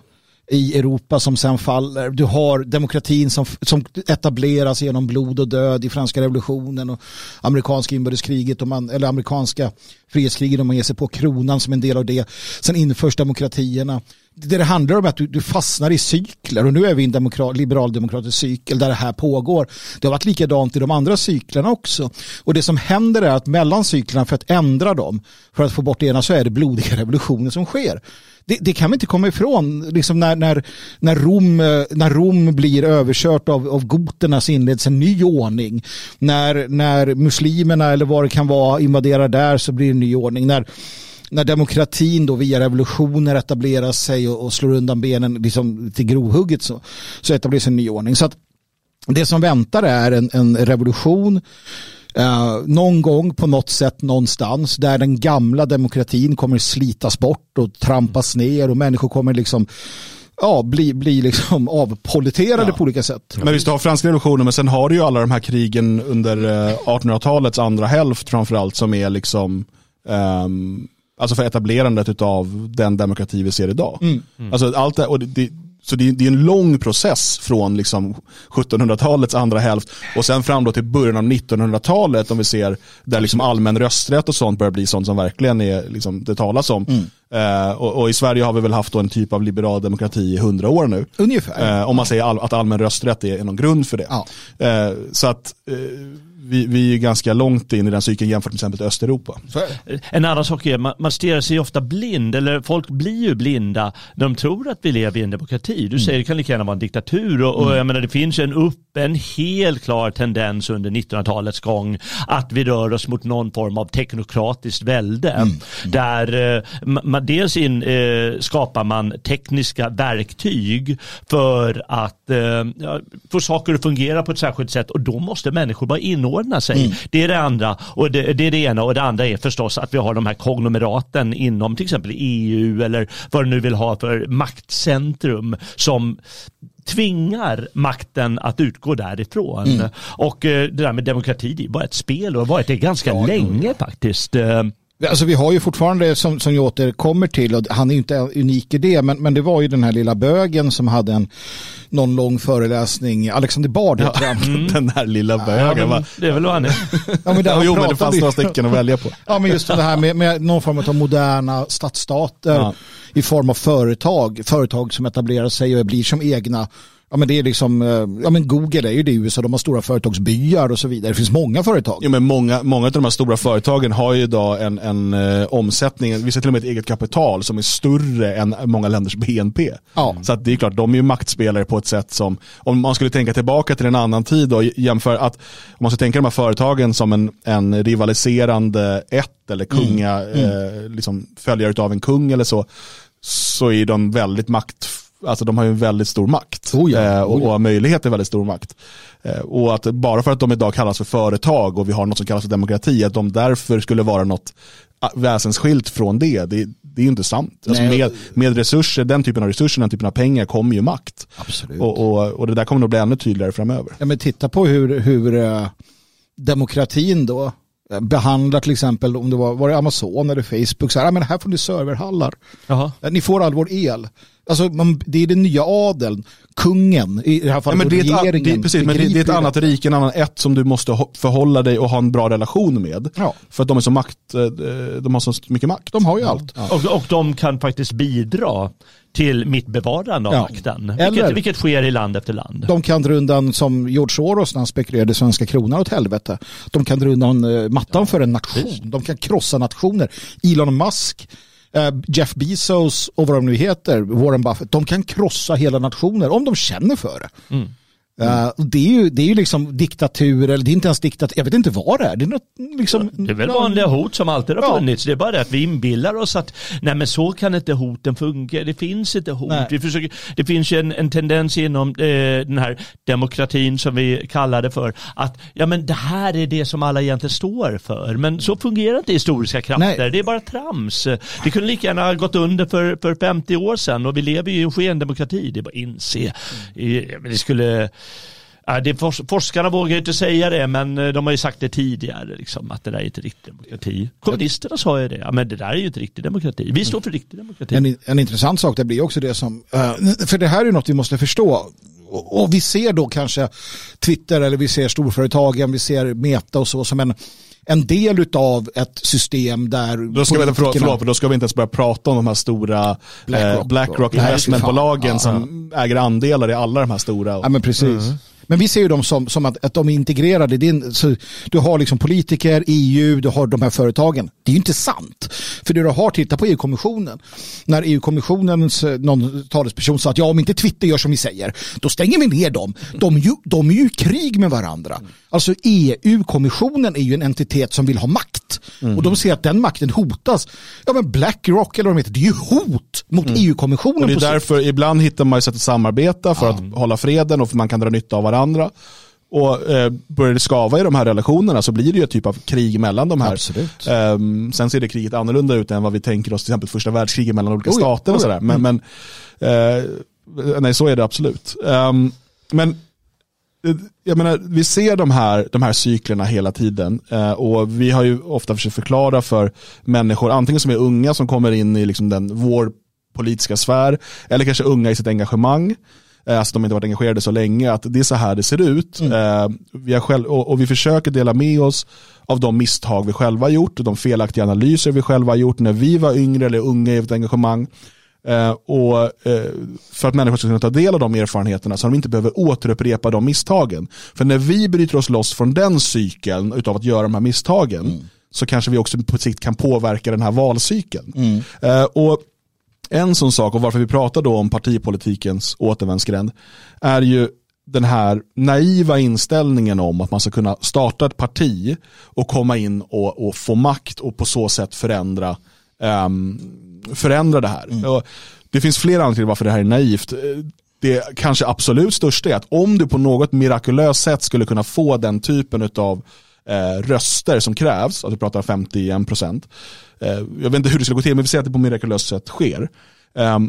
i Europa som sen faller. Du har demokratin som, som etableras genom blod och död i franska revolutionen och amerikanska inbördeskriget och man, eller amerikanska frihetskriget om man ger sig på kronan som en del av det. Sen införs demokratierna. Det det handlar om är att du, du fastnar i cykler och nu är vi i en demokrat, liberaldemokratisk cykel där det här pågår. Det har varit likadant i de andra cyklerna också. Och det som händer är att mellan cyklerna för att ändra dem, för att få bort det ena så är det blodiga revolutioner som sker det, det, kan vi inte komma ifrån. Liksom när, när, när, Rom, eh, när Rom blir överkört av, av goterna så inleds en ny ordning. När, när muslimerna eller vad det kan vara invaderar där så blir det en ny ordning. När, när demokratin då via revolutioner etablerar sig och, och slår undan benen liksom till grovhugget så, så etableras en ny ordning. Så att det som väntar är en, en revolution Uh, någon gång på något sätt någonstans där den gamla demokratin kommer slitas bort och trampas ner och människor kommer liksom ja, bli, bli liksom avpoliterade ja. på olika sätt. Men visst har franska revolutionen, men sen har du ju alla de här krigen under 1800-talets eh, andra hälft framförallt som är liksom Um, alltså för etablerandet av den demokrati vi ser idag. Mm. Mm. Alltså allt det, och det, det så det, det, är en lång process från liksom 1700-talets andra hälft och sen fram till början av 1900-talet om vi ser där liksom allmän rösträtt och sånt börjar bli sånt som verkligen är, liksom, det talas om. Mm. Eh, och, och, i Sverige har vi väl haft en typ av liberal demokrati i hundra år nu. Ungefär. Eh, om man säger all, att allmän rösträtt är, är någon grund för det. Ja. Eh, så att vi, vi är ganska långt in i den cykeln jämfört med till exempel Östeuropa. En annan sak är man, man stirrar sig ofta blind, eller folk blir ju blinda när de tror att vi lever i en demokrati. Du mm. säger det kan lika gärna vara en diktatur och, och mm. jag menar det finns en upp, en helt klar tendens under 1900-talets gång att vi rör oss mot någon form av teknokratiskt välde. Mm. Mm. Där eh, man, dels in, eh, skapar man tekniska verktyg för att eh, få saker att fungera på ett särskilt sätt och då måste människor bara inordna samordna sig. Mm. Det är det andra och det, det, är det ena och det andra är förstås att vi har de här konglomeraten inom till exempel EU eller vad du nu vill ha för maktcentrum som tvingar makten att utgå därifrån. Mm. Och eh, det där med demokrati, det är bara ett spel och har varit det ganska ja, länge faktiskt. Alltså vi har ju fortfarande som, som jag återkommer till och han är inte unik i det men, men det var ju den här lilla bögen som hade en någon lång föreläsning, Alexander Bard ja, mm. Den här lilla bögen. Ja, det är väl vad han är. ja, men där jo men det fanns några stycken att välja på. Ja men just det här med, med någon form av moderna stadsstater ja. i form av företag, företag som etablerar sig och blir som egna Ja men det är liksom, eh, ja men Google är ju det i USA, de har stora företagsbyar och så vidare. Det finns många företag. Ja men många, många av de här stora företagen har ju idag en, en uh, omsättning, vissa till och med ett eget kapital som är större än många länders BNP. Ja. Så att det är klart, de är ju maktspelare på ett sätt som, om man skulle tänka tillbaka till en annan tid och jämföra att, om man ska tänka de här företagen som en, en rivaliserande ett eller kunga, mm. Mm. Eh, liksom följare av en kung eller så, så är de väldigt makt alltså de har ju en väldigt stor makt oh ja, eh, och, oh ja. och möjlighet till väldigt stor makt. Eh, och att bara för att de idag kallas för företag och vi har något som kallas för demokrati, att de därför skulle vara något ah, väsensskilt från det, det, det är ju inte sant. Alltså med, med resurser, den typen av resurser, den typen av pengar kommer ju makt. Absolut. Och, och, och det där kommer nog bli ännu tydligare framöver. Ja, men titta på hur, hur uh, demokratin då behandlar till exempel om det var, var det Amazon eller Facebook, så här, men här får ni serverhallar. Jaha. Ni får all vår el. Alltså, man, det är den nya adeln, kungen, i det här fallet ja, men det är regeringen. Ett, det, precis, men det, det, är ett annat rike, en annan ett som du måste förhålla dig och ha en bra relation med. Ja. För att de är så makt, eh, de har så mycket makt. De har ju allt. Ja. Och, och de kan faktiskt bidra till mitt bevarande av ja. makten. Vilket, vilket sker i land efter land. De kan dra undan, som George Soros när han spekulerade svenska kronan åt helvete. De kan dra undan eh, mattan ja. för en nation. De kan krossa nationer. Elon Musk Eh, Jeff Bezos och vad de nu heter, Warren Buffett, de kan krossa hela nationer om de känner för det. Mm. Mm. Uh, det, är ju, det är ju liksom diktatur, eller det är inte ens diktatur, jag vet inte vad det är. Det är, något, liksom, det är väl vanliga hot som alltid har ja. funnits. Det är bara det att vi inbillar oss att nej men så kan inte hoten fungera. Det finns inte hot. Vi försöker, det finns ju en, en tendens inom eh, den här demokratin som vi kallar det för. Att ja men det här är det som alla egentligen står för. Men så fungerar inte historiska krafter. Nej. Det är bara trams. Det kunde lika gärna ha gått under för, för 50 år sedan och vi lever ju i en skendemokrati. Det är bara att inse. Mm. Det skulle Äh, det forskarna vågar inte säga det, men eh, de har ju sagt det tidigare, liksom, att det där är inte riktig demokrati. Kommunisterna sa ju det, ja, men det där är ju inte riktig demokrati. Vi står för riktig demokrati. En, en intressant sak, det blir också det som, eh, för det här är något vi måste förstå. Och, och vi ser då kanske Twitter eller vi ser storföretagen, vi ser Meta och så som en en del av ett system där... Då ska, vi, förlåt, då ska vi inte ens börja prata om de här stora Blackrock, eh, Blackrock investmentbolagen som äger andelar i alla de här stora. Ja men precis. Mm. Men vi ser ju dem som, som att, att de är integrerade. Din, så du har liksom politiker, EU, du har de här företagen. Det är ju inte sant. För det du har, titta på EU-kommissionen. När EU-kommissionens eh, någon talesperson sa att ja, om inte Twitter gör som vi säger, då stänger vi ner dem. De, ju, de är ju i krig med varandra. Alltså EU-kommissionen är ju en entitet som vill ha makt. Mm. Och de ser att den makten hotas. Ja men Blackrock eller vad de heter, det är ju hot mot mm. EU-kommissionen. Och det är därför, ibland hittar man ju sätt att samarbeta för mm. att hålla freden och för man kan dra nytta av varandra. Och eh, börjar det skava i de här relationerna så blir det ju ett typ av krig mellan de här. Absolut. Um, sen ser det kriget annorlunda ut än vad vi tänker oss till exempel första världskriget mellan olika oh stater och sådär. Men, mm. men uh, nej, så är det absolut. Um, men jag menar, vi ser de här, de här cyklerna hela tiden eh, och vi har ju ofta försökt förklara för människor, antingen som är unga som kommer in i liksom den, vår politiska sfär eller kanske unga i sitt engagemang Eh, alltså de inte varit engagerade så länge, att det är så här det ser ut. Mm. Eh, vi har själv, och, och, vi försöker dela med oss av de misstag vi själva har gjort, de felaktiga analyser vi själva har gjort när vi var yngre eller unga i ett engagemang. Eh, och eh, för att människor ska kunna ta del av de erfarenheterna så de inte behöver återupprepa de misstagen. För när vi bryter oss loss från den cykeln utav att göra de här misstagen mm. så kanske vi också på sikt kan påverka den här valcykeln. Mm. Eh, och en sån sak och varför vi pratar då om partipolitikens återvändsgränd är ju den här naiva inställningen om att man ska kunna starta ett parti och komma in och, och få makt och på så sätt förändra, um, förändra det här. Mm. Det finns flera anledningar till varför det här är naivt. Det kanske absolut största är att om du på något mirakulöst sätt skulle kunna få den typen av eh, röster som krävs, att vi pratar 51 procent, eh, jag vet inte hur det skulle gå till, men vi säger att det på mirakulöst sätt sker. Eh,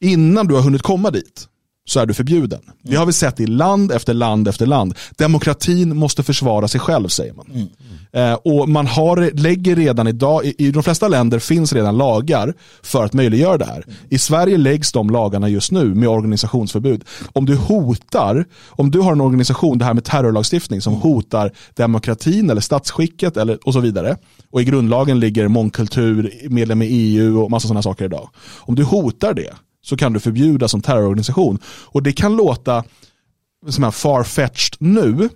innan du har hunnit komma dit så är du förbjuden. Mm. Det har vi sett i land efter land efter land. Demokratin måste försvara sig själv säger man. Mm. Eh, och man har, lägger redan idag, i, i, de flesta länder finns redan lagar för att möjliggöra det här. I Sverige läggs de lagarna just nu med organisationsförbud. Om du hotar, om du har en organisation, det här med terrorlagstiftning som hotar demokratin eller statsskicket eller, och så vidare. Och i grundlagen ligger mångkultur, medlem i EU och massa sådana saker idag. Om du hotar det så kan du förbjudas som terrororganisation. Och det kan låta som här farfetched nu,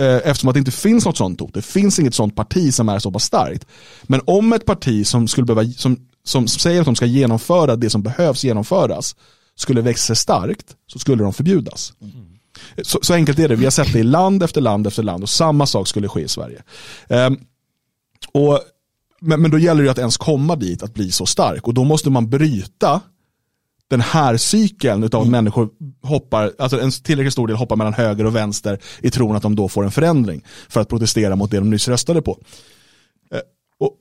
eh, eftersom att det inte finns något sånt hot. Det finns inget sånt parti som är så pass starkt. Men om ett parti som, skulle behöva, som, som säger att de ska genomföra det som behövs genomföras skulle växa sig starkt så skulle de förbjudas. Mm. Så, så, enkelt är det. Vi har sett det i land efter land efter land och samma sak skulle ske i Sverige. Um, och, men, men då gäller det att ens komma dit, att bli så stark. Och då måste man bryta den här cykeln av mm. människor hoppar, alltså en tillräckligt stor del hoppar mellan höger och vänster i tron att de då får en förändring för att protestera mot det de nyss röstade på. Eh, och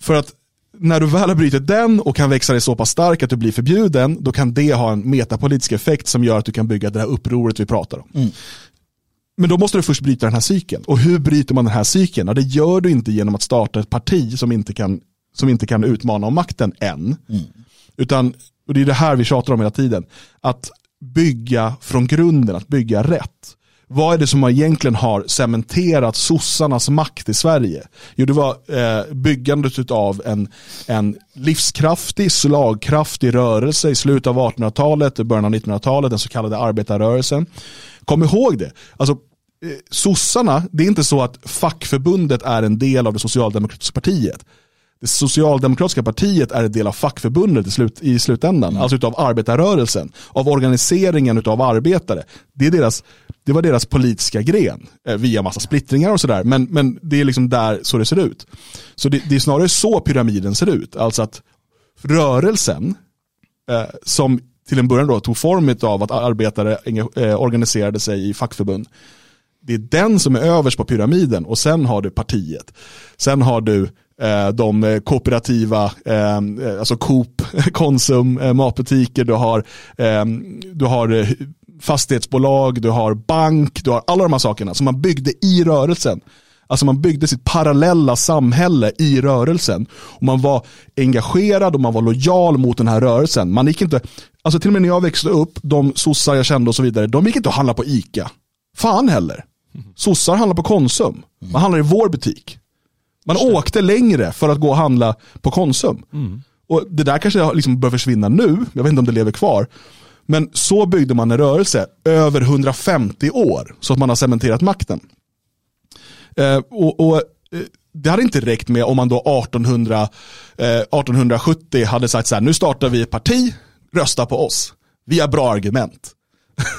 för att när du väl har brutit den och kan växa dig så pass stark att du blir förbjuden, då kan det ha en metapolitisk effekt som gör att du kan bygga det här upproret vi pratar om. Mm. Men då måste du först bryta den här cykeln. Och hur bryter man den här cykeln? Ja, det gör du inte genom att starta ett parti som inte kan, som inte kan utmana om makten än. Mm. Utan och det är det här vi tjatar om hela tiden, att bygga från grunden, att bygga rätt. Vad är det som egentligen har cementerat sossarnas makt i Sverige? Jo, det var eh, byggandet av en, en livskraftig, slagkraftig rörelse i slutet av 1800-talet början av 1900-talet, den så kallade arbetarrörelsen. Kom ihåg det. Alltså, eh, sossarna, det är inte så att fackförbundet är en del av det socialdemokratiska partiet det socialdemokratiska partiet är en del av fackförbundet i, slut, i slutändan, mm. alltså av arbetarrörelsen, av organiseringen av arbetare. Det, är deras, det var deras politiska gren, eh, via massa splittringar och sådär, men, men det är liksom där så det ser ut. Så det, det är snarare så pyramiden ser ut, alltså att rörelsen, eh, som till en början då tog form av att arbetare eh, organiserade sig i fackförbund, det är den som är överst på pyramiden och sen har du partiet. Sen har du Eh, de eh, kooperativa, eh, alltså Coop, Konsum, matbutiker, du har, du har fastighetsbolag, du har bank, du har alla de här sakerna som man byggde i rörelsen. Alltså man byggde sitt parallella samhälle i rörelsen. Och man var engagerad och man var lojal mot den här rörelsen. Man gick inte, alltså till och med när jag växte upp, de sossar jag kände och så vidare, de gick inte och handlade på ICA. Fan heller. Sossar handlar på Konsum. Man handlar i vår butik. Man åkte längre för att gå och handla på Konsum. Mm. Och Det där kanske liksom bör försvinna nu, jag vet inte om det lever kvar. Men så byggde man en rörelse över 150 år, så att man har cementerat makten. Eh, och, och eh, det hade inte räckt med om man då 1800, eh, 1870 hade sagt så här, nu startar vi ett parti, rösta på oss. Vi har bra argument.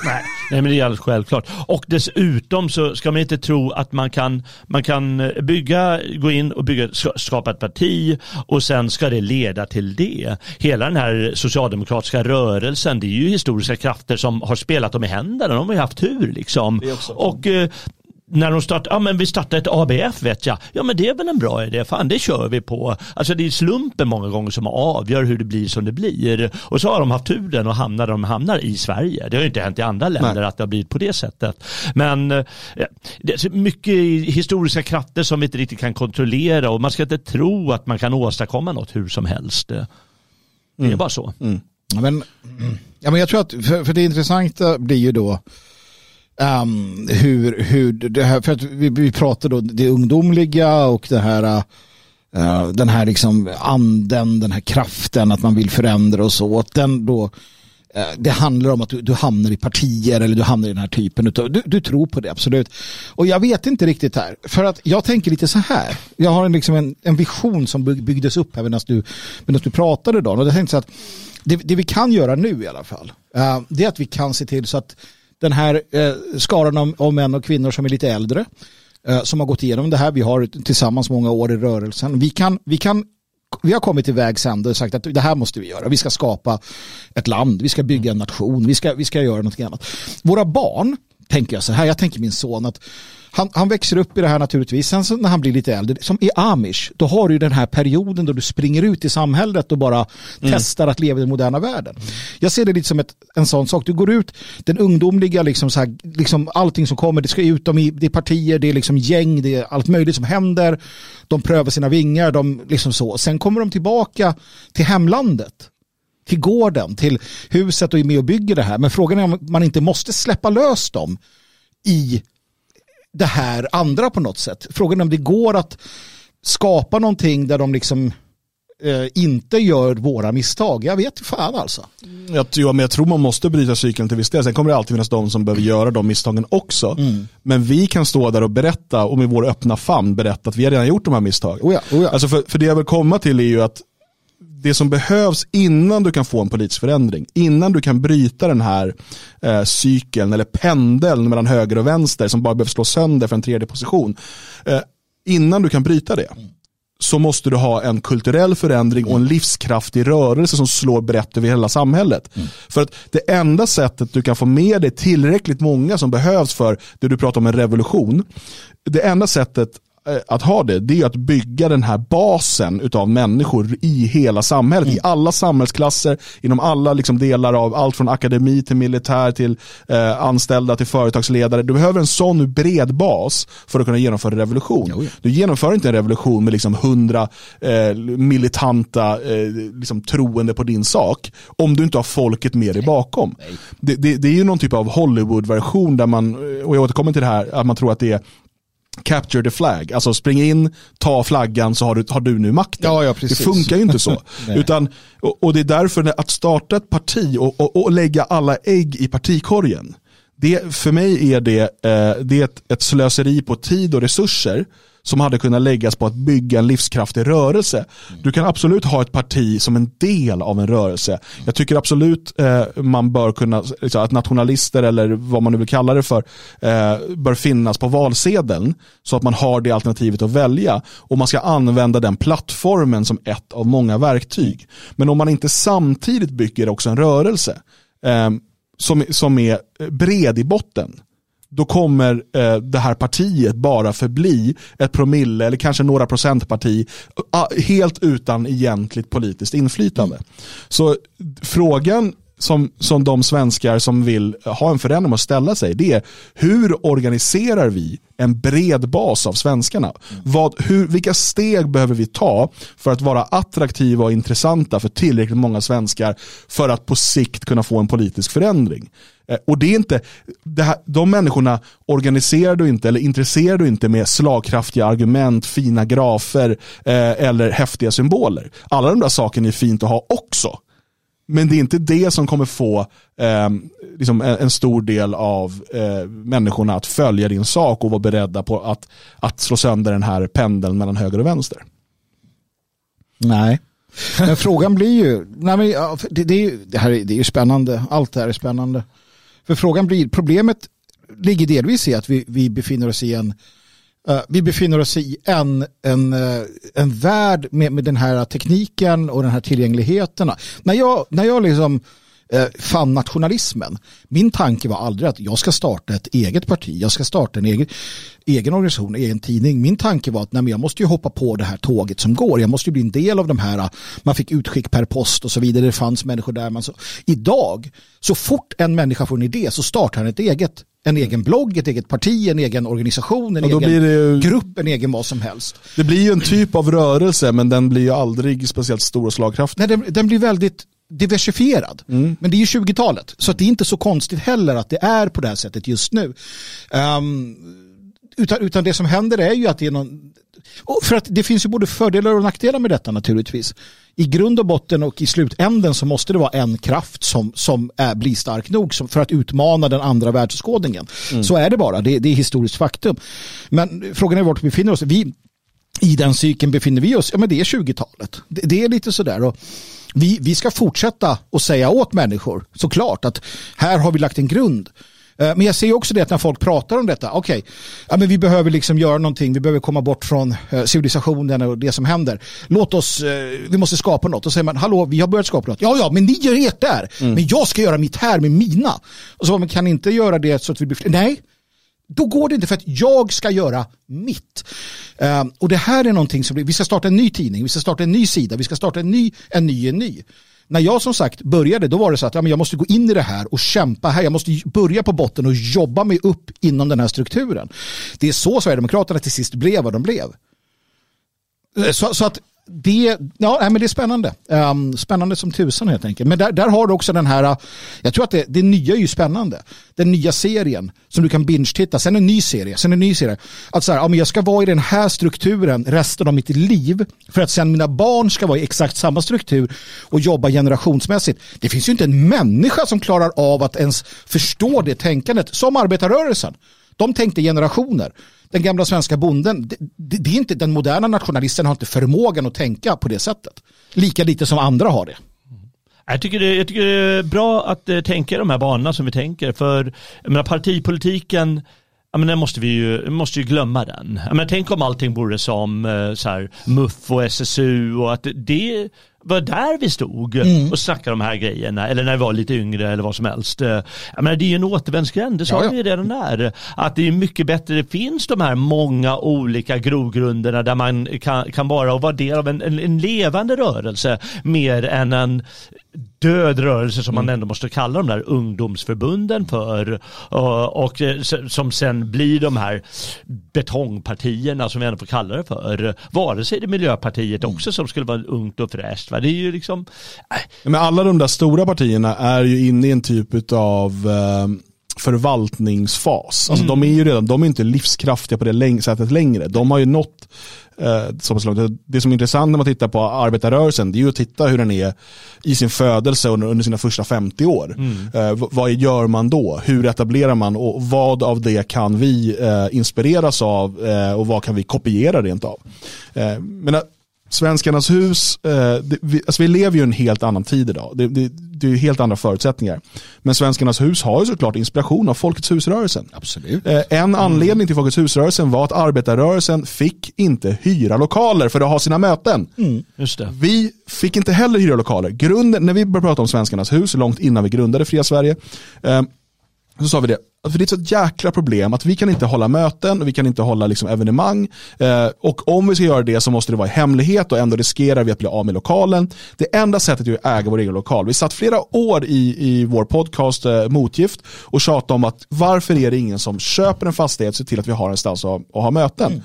Nej. Nej, men det är alldeles självklart. Och dessutom så ska man inte tro att man kan, man kan bygga, gå in och bygga, skapa ett parti och sen ska det leda till det. Hela den här socialdemokratiska rörelsen, det är ju historiska krafter som har spelat dem i händerna. De har ju haft tur liksom. Och eh, när de startar, ja men vi startar ett ABF vet jag, ja men det är väl en bra idé, fan det kör vi på. Alltså det är slumpen många gånger som avgör hur det blir som det blir. Och så har de haft turen och hamnar där de hamnar i Sverige. Det har ju inte hänt i andra länder Nej. att det har blivit på det sättet. Men eh, det är mycket historiska krafter som vi inte riktigt kan kontrollera och man ska inte tro att man kan åstadkomma något hur som helst. Det, det är mm. bara så. Mm. Men, ja, men jag tror att, för, för det intressanta blir ju då um, hur, hur det här, för att vi, vi pratar då det ungdomliga och det här uh, den här liksom anden, den här kraften att man vill förändra och så. Att den då, uh, det handlar om att du, du, hamnar i partier eller du hamnar i den här typen utav, du, du tror på det absolut. Och jag vet inte riktigt här, för att jag tänker lite så här. Jag har en, liksom en, en vision som byggdes upp här medan du, medan du pratade då. Och jag tänkte så att det, det, vi kan göra nu i alla fall, uh, det är att vi kan se till så att den här eh, skaran av, av män och kvinnor som är lite äldre, eh, som har gått igenom det här, vi har tillsammans många år i rörelsen, vi kan, vi kan vi har kommit till vägs ände och sagt att det här måste vi göra. Vi ska skapa ett land, vi ska bygga en nation, vi ska, vi ska göra något annat. Våra barn, tänker jag så här, jag tänker min son att han, han växer upp i det här naturligtvis. Sen så när han blir lite äldre, som i amish, då har du den här perioden då du springer ut i samhället och bara mm. testar att leva i den moderna världen. Jag ser det lite som ett, en sån sak. Du går ut, den ungdomliga, liksom så här, liksom allting som kommer, det ska ut dem i det är partier, det är liksom gäng, det är allt möjligt som händer. De prövar sina vingar, de liksom så. Sen kommer de tillbaka till hemlandet till gården, till huset och är med och bygger det här. Men frågan är om man inte måste släppa lös dem i det här andra på något sätt. Frågan är om det går att skapa någonting där de liksom eh, inte gör våra misstag. Jag vet fan alltså. Jag, ja, men jag tror man måste bryta cykeln till viss del. Sen kommer det alltid finnas de som behöver göra de misstagen också. Mm. Men vi kan stå där och berätta och med vår öppna famn berätta att vi har redan gjort de här misstagen. Oh ja, oh ja. Alltså för, för det jag vill komma till är ju att det som behövs innan du kan få en politisk förändring, innan du kan bryta den här eh, cykeln eller pendeln mellan höger och vänster som bara behöver slå sönder för en tredje position. Eh, innan du kan bryta det så måste du ha en kulturell förändring och en livskraftig rörelse som slår brett över hela samhället. Mm. För att det enda sättet du kan få med dig tillräckligt många som behövs för det du pratar om en revolution, det enda sättet att ha det, det är att bygga den här basen av människor i hela samhället, mm. i alla samhällsklasser, inom alla liksom delar av allt från akademi till militär till eh, anställda till företagsledare. Du behöver en sån bred bas för att kunna genomföra en revolution. Jo, ja. Du genomför inte en revolution med liksom hundra eh, militanta eh, liksom troende på din sak om du inte har folket med dig bakom. Det, det, det, är ju någon typ av Hollywood-version där man, och jag återkommer till det här, att man tror att det är capture the flag. Alltså spring in, ta flaggan så har du, har du nu makten. Ja, ja, det funkar ju inte så. Utan, och, och, det är därför att starta ett parti och, och, och, lägga alla ägg i partikorgen. Det, för mig är det, eh, det är ett, ett slöseri på tid och resurser som hade kunnat läggas på att bygga en livskraftig rörelse. Du kan absolut ha ett parti som en del av en rörelse. Jag tycker absolut eh, man bör kunna, liksom, att nationalister eller vad man nu vill kalla det för, eh, bör finnas på valsedeln så att man har det alternativet att välja och man ska använda den plattformen som ett av många verktyg. Men om man inte samtidigt bygger också en rörelse eh, som, som är bred i botten då kommer eh, det här partiet bara förbli ett promille eller kanske några procentparti eh, helt utan egentligt politiskt inflytande. Mm. Så frågan som, som de svenskar som vill ha en förändring att ställa sig, det är hur organiserar vi en bred bas av svenskarna? Mm. Vad, hur, vilka steg behöver vi ta för att vara attraktiva och intressanta för tillräckligt många svenskar för att på sikt kunna få en politisk förändring? Eh, och det är inte, det här, de människorna organiserar du inte eller intresserar du inte med slagkraftiga argument, fina grafer eh, eller häftiga symboler. Alla de där sakerna är fint att ha också. Men det är inte det som kommer få eh, liksom en, en, stor del av eh, människorna att följa din sak och vara beredda på att, att slå sönder den här pendeln mellan höger och vänster. Nej, men frågan blir ju, nej men, det, det, är, det, här är, det är spännande, allt det här är spännande. För frågan blir, problemet ligger delvis i att vi, vi befinner oss i en uh, vi befinner oss i en, en, uh, en värld med, med den här tekniken och den här tillgängligheten. När jag, när jag liksom eh, fann nationalismen. Min tanke var aldrig att jag ska starta ett eget parti, jag ska starta en egen, egen organisation, egen tidning. Min tanke var att nej, jag måste ju hoppa på det här tåget som går. Jag måste ju bli en del av de här, man fick utskick per post och så vidare. Det fanns människor där. Man så, idag, så fort en människa får en idé så startar han ett eget en egen blogg, ett eget parti, en egen organisation, en egen ju, grupp, en egen vad som helst. Det blir ju en typ av rörelse men den blir ju aldrig speciellt stor och slagkraftig. Nej, den, den blir väldigt diversifierad. Mm. Men det är ju 20-talet så det är inte så konstigt heller att det är på det här sättet just nu. Um, utan, utan det som händer är ju att det är någon för att det finns ju både fördelar och nackdelar med detta naturligtvis. I grund och botten och i slutänden så måste det vara en kraft som, som är, blir stark nog som, för att utmana den andra världsskådningen. Mm. Så är det bara, det, det är historiskt faktum. Men frågan är vart vi befinner oss. Vi, I den cykeln befinner vi oss, ja men det är 20-talet. Det, det, är lite sådär. Och vi, vi ska fortsätta att säga åt människor såklart att här har vi lagt en grund Eh, men jag ser också det att när folk pratar om detta, okej, okay, ja, vi behöver liksom göra någonting, vi behöver komma bort från eh, civilisationen och det som händer. Låt oss, eh, vi måste skapa något. Och säger man, hallå, vi har börjat skapa något. Ja, ja, men ni gör ert där. Mm. Men jag ska göra mitt här med mina. Och så, man kan inte göra det så att vi blir fler. Nej, då går det inte för att jag ska göra mitt. Um, och det här är någonting som, vi ska starta en ny tidning, vi ska starta en ny sida, vi ska starta en ny, en ny, en ny när jag som sagt började då var det så att ja, men jag måste gå in i det här och kämpa här. Jag måste börja på botten och jobba mig upp inom den här strukturen. Det är så Sverigedemokraterna till sist blev vad de blev. Eh, så, så att det, ja, men det är spännande. Um, spännande som tusan helt enkelt. Men där, där har du också den här, äh, jag tror att det, det nya är ju spännande. Den nya serien som du kan binge-titta, sen en ny serie, sen en ny serie. Att så här, ja, men jag ska vara i den här strukturen resten av mitt liv för att sen mina barn ska vara i exakt samma struktur och jobba generationsmässigt. Det finns ju inte en människa som klarar av att ens förstå det tänkandet som arbetarrörelsen. De tänkte generationer den gamla svenska bonden, det, det, är inte, den moderna nationalisten har inte förmågan att tänka på det sättet. Lika lite som andra har det. Jag tycker, det, jag tycker det är bra att eh, tänka tänka de här banorna som vi tänker. För jag menar, partipolitiken, jag menar, måste vi ju, måste ju glömma den. Jag menar, tänk om allting vore som eh, så här, MUF och SSU och att det var där vi stod mm. och snackade de här grejerna eller när vi var lite yngre eller vad som helst. Jag menar, det är ju en återvändsgränd, det sa ja, vi redan där. Att det är mycket bättre, det finns de här många olika grogrunderna där man kan, kan vara och vara del av en, en, en levande rörelse mer än en död rörelse som man mm. ändå måste kalla de där ungdomsförbunden för och, eh, som sen blir de här betongpartierna som vi ändå får kalla det för. Vare sig det är Miljöpartiet mm. också som skulle vara ungt och fräscht. Va? Det är ju liksom... Äh. Men alla de där stora partierna är ju inne i en typ av eh, förvaltningsfas. Alltså mm. de är ju redan, de är inte livskraftiga på det sättet längre. De har ju nått så pass långt. Det som är intressant när man tittar på arbetarrörelsen det är ju att titta hur den är i sin födelse under, under sina första 50 år. Mm. Eh, vad gör man då? Hur etablerar man och vad av det kan vi eh, inspireras av eh, och vad kan vi kopiera rent av? Eh, men Svenskarnas hus, eh, det, vi, alltså vi lever ju i en helt annan tid idag. Det, det, det är helt andra förutsättningar. Men Svenskarnas hus har ju såklart inspiration av Folkets husrörelsen. Absolut. Eh, en anledning till Folkets husrörelsen var att arbetarrörelsen fick inte hyra lokaler för att ha sina möten. Mm. Vi fick inte heller hyra lokaler. Grunden, när vi började prata om Svenskarnas hus, långt innan vi grundade Fria Sverige, eh, så sa vi det, för det är ett så jäkla problem att vi kan inte hålla möten och vi kan inte hålla liksom evenemang. Eh, och om vi ska göra det så måste det vara i hemlighet och ändå riskerar vi att bli av med lokalen. Det enda sättet är att äga vår egen lokal. Vi satt flera år i, i vår podcast eh, Motgift och tjatade om att varför är det ingen som köper en fastighet och ser till att vi har en stans att, att ha möten. Mm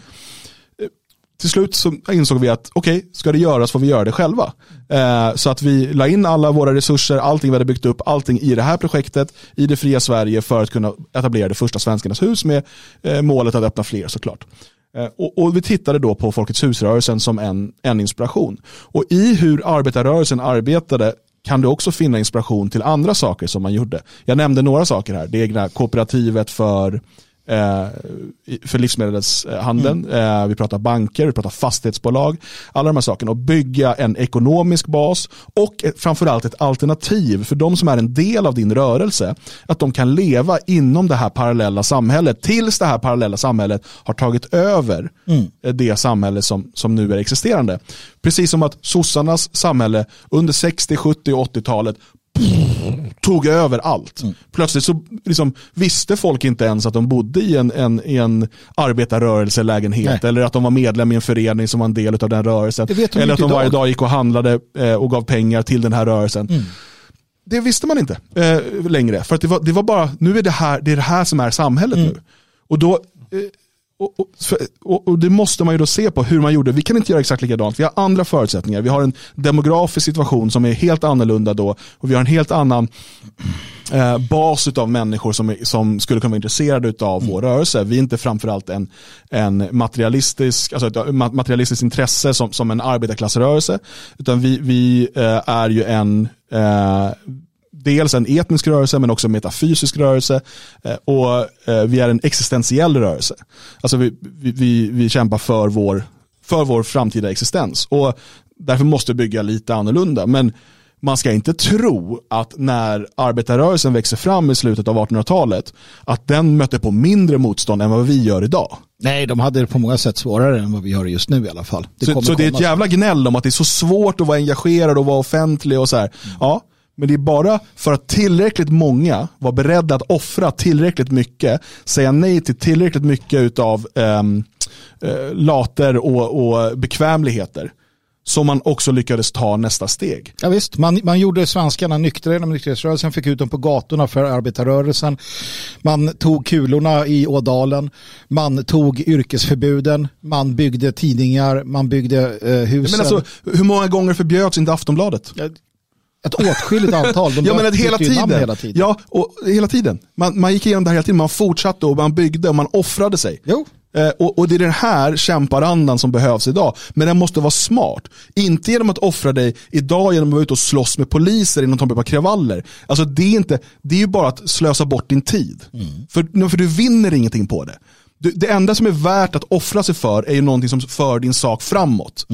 till slut så insåg vi att okej, okay, ska det göras får vi göra det själva. Eh, så att vi la in alla våra resurser, allting vi hade byggt upp, allting i det här projektet, i det fria Sverige för att kunna etablera det första Svenskarnas hus med eh, målet att öppna fler såklart. Eh, och, och, vi tittade då på Folkets husrörelsen som en, en inspiration. Och i hur arbetarrörelsen arbetade kan du också finna inspiration till andra saker som man gjorde. Jag nämnde några saker här, det egna kooperativet för för livsmedelshandeln. Mm. Eh, vi pratar banker, vi pratar fastighetsbolag. Alla de här sakerna. Och bygga en ekonomisk bas och framförallt ett alternativ för de som är en del av din rörelse. Att de kan leva inom det här parallella samhället tills det här parallella samhället har tagit över mm. det samhälle som, som nu är existerande. Precis som att sossarnas samhälle under 60, 70 och 80-talet tog över allt. Mm. Plötsligt så liksom, visste folk inte ens att de bodde i en, en, i en arbetarrörelselägenhet Nej. eller att de var medlem i en förening som var en del av den rörelsen. De Eller att de varje idag. dag gick och handlade eh, och gav pengar till den här rörelsen. Mm. Det visste man inte eh, längre. För att det var, det var bara, nu är det här det, är det här som är samhället Mm. nu. Och då eh, och, och, och, och det måste man ju då se på hur man gjorde. Vi kan inte göra exakt likadant. Vi har andra förutsättningar. Vi har en demografisk situation som är helt annorlunda då. Och vi har en helt annan eh, bas av människor som, är, som skulle kunna vara intresserade av vår rörelse. Vi är inte framförallt en, en materialistisk, alltså ett ma- materialistiskt intresse som, som en arbetarklassrörelse. Utan vi, vi eh, är ju en eh, dels en etnisk rörelse men också en metafysisk rörelse eh, och eh, vi är en existentiell rörelse. Alltså vi, vi, vi, kämpar för vår, för vår framtida existens och därför måste vi bygga lite annorlunda. Men man ska inte tro att när arbetarrörelsen växer fram i slutet av 1800-talet att den mötte på mindre motstånd än vad vi gör idag. Nej, de hade det på många sätt svårare än vad vi har just nu i alla fall. så kommer så det är ett jävla gnäll om att det är så svårt att vara engagerad och vara offentlig och så här. Ja, men det är bara för att tillräckligt många var beredda att offra tillräckligt mycket, säga nej till tillräckligt mycket av um, later och, och bekvämligheter som man också lyckades ta nästa steg. Ja, visst, man, man gjorde svenskarna nyktra genom nykterhetsrörelsen, fick ut dem på gatorna för arbetarrörelsen. Man tog kulorna i Ådalen, man tog yrkesförbuden, man byggde tidningar, man byggde eh, husen. Men alltså, hur många gånger förbjöds inte Aftonbladet? Ett åtskilligt antal. De Ja men bytte hela tiden. hela tiden. Ja, och hela tiden. Man, man gick igenom det här hela tiden, man fortsatte och man byggde och man offrade sig. Jo. Eh, och, och det är den här kämparandan som behövs idag. Men den måste vara smart. Inte genom att offra dig idag genom att vara ute och slåss med poliser i någon typ av kravaller. Alltså det är, inte, det är ju bara att slösa bort din tid. För, för du vinner ingenting på det. Du, det enda som är värt att offra sig för är ju någonting som för din sak framåt.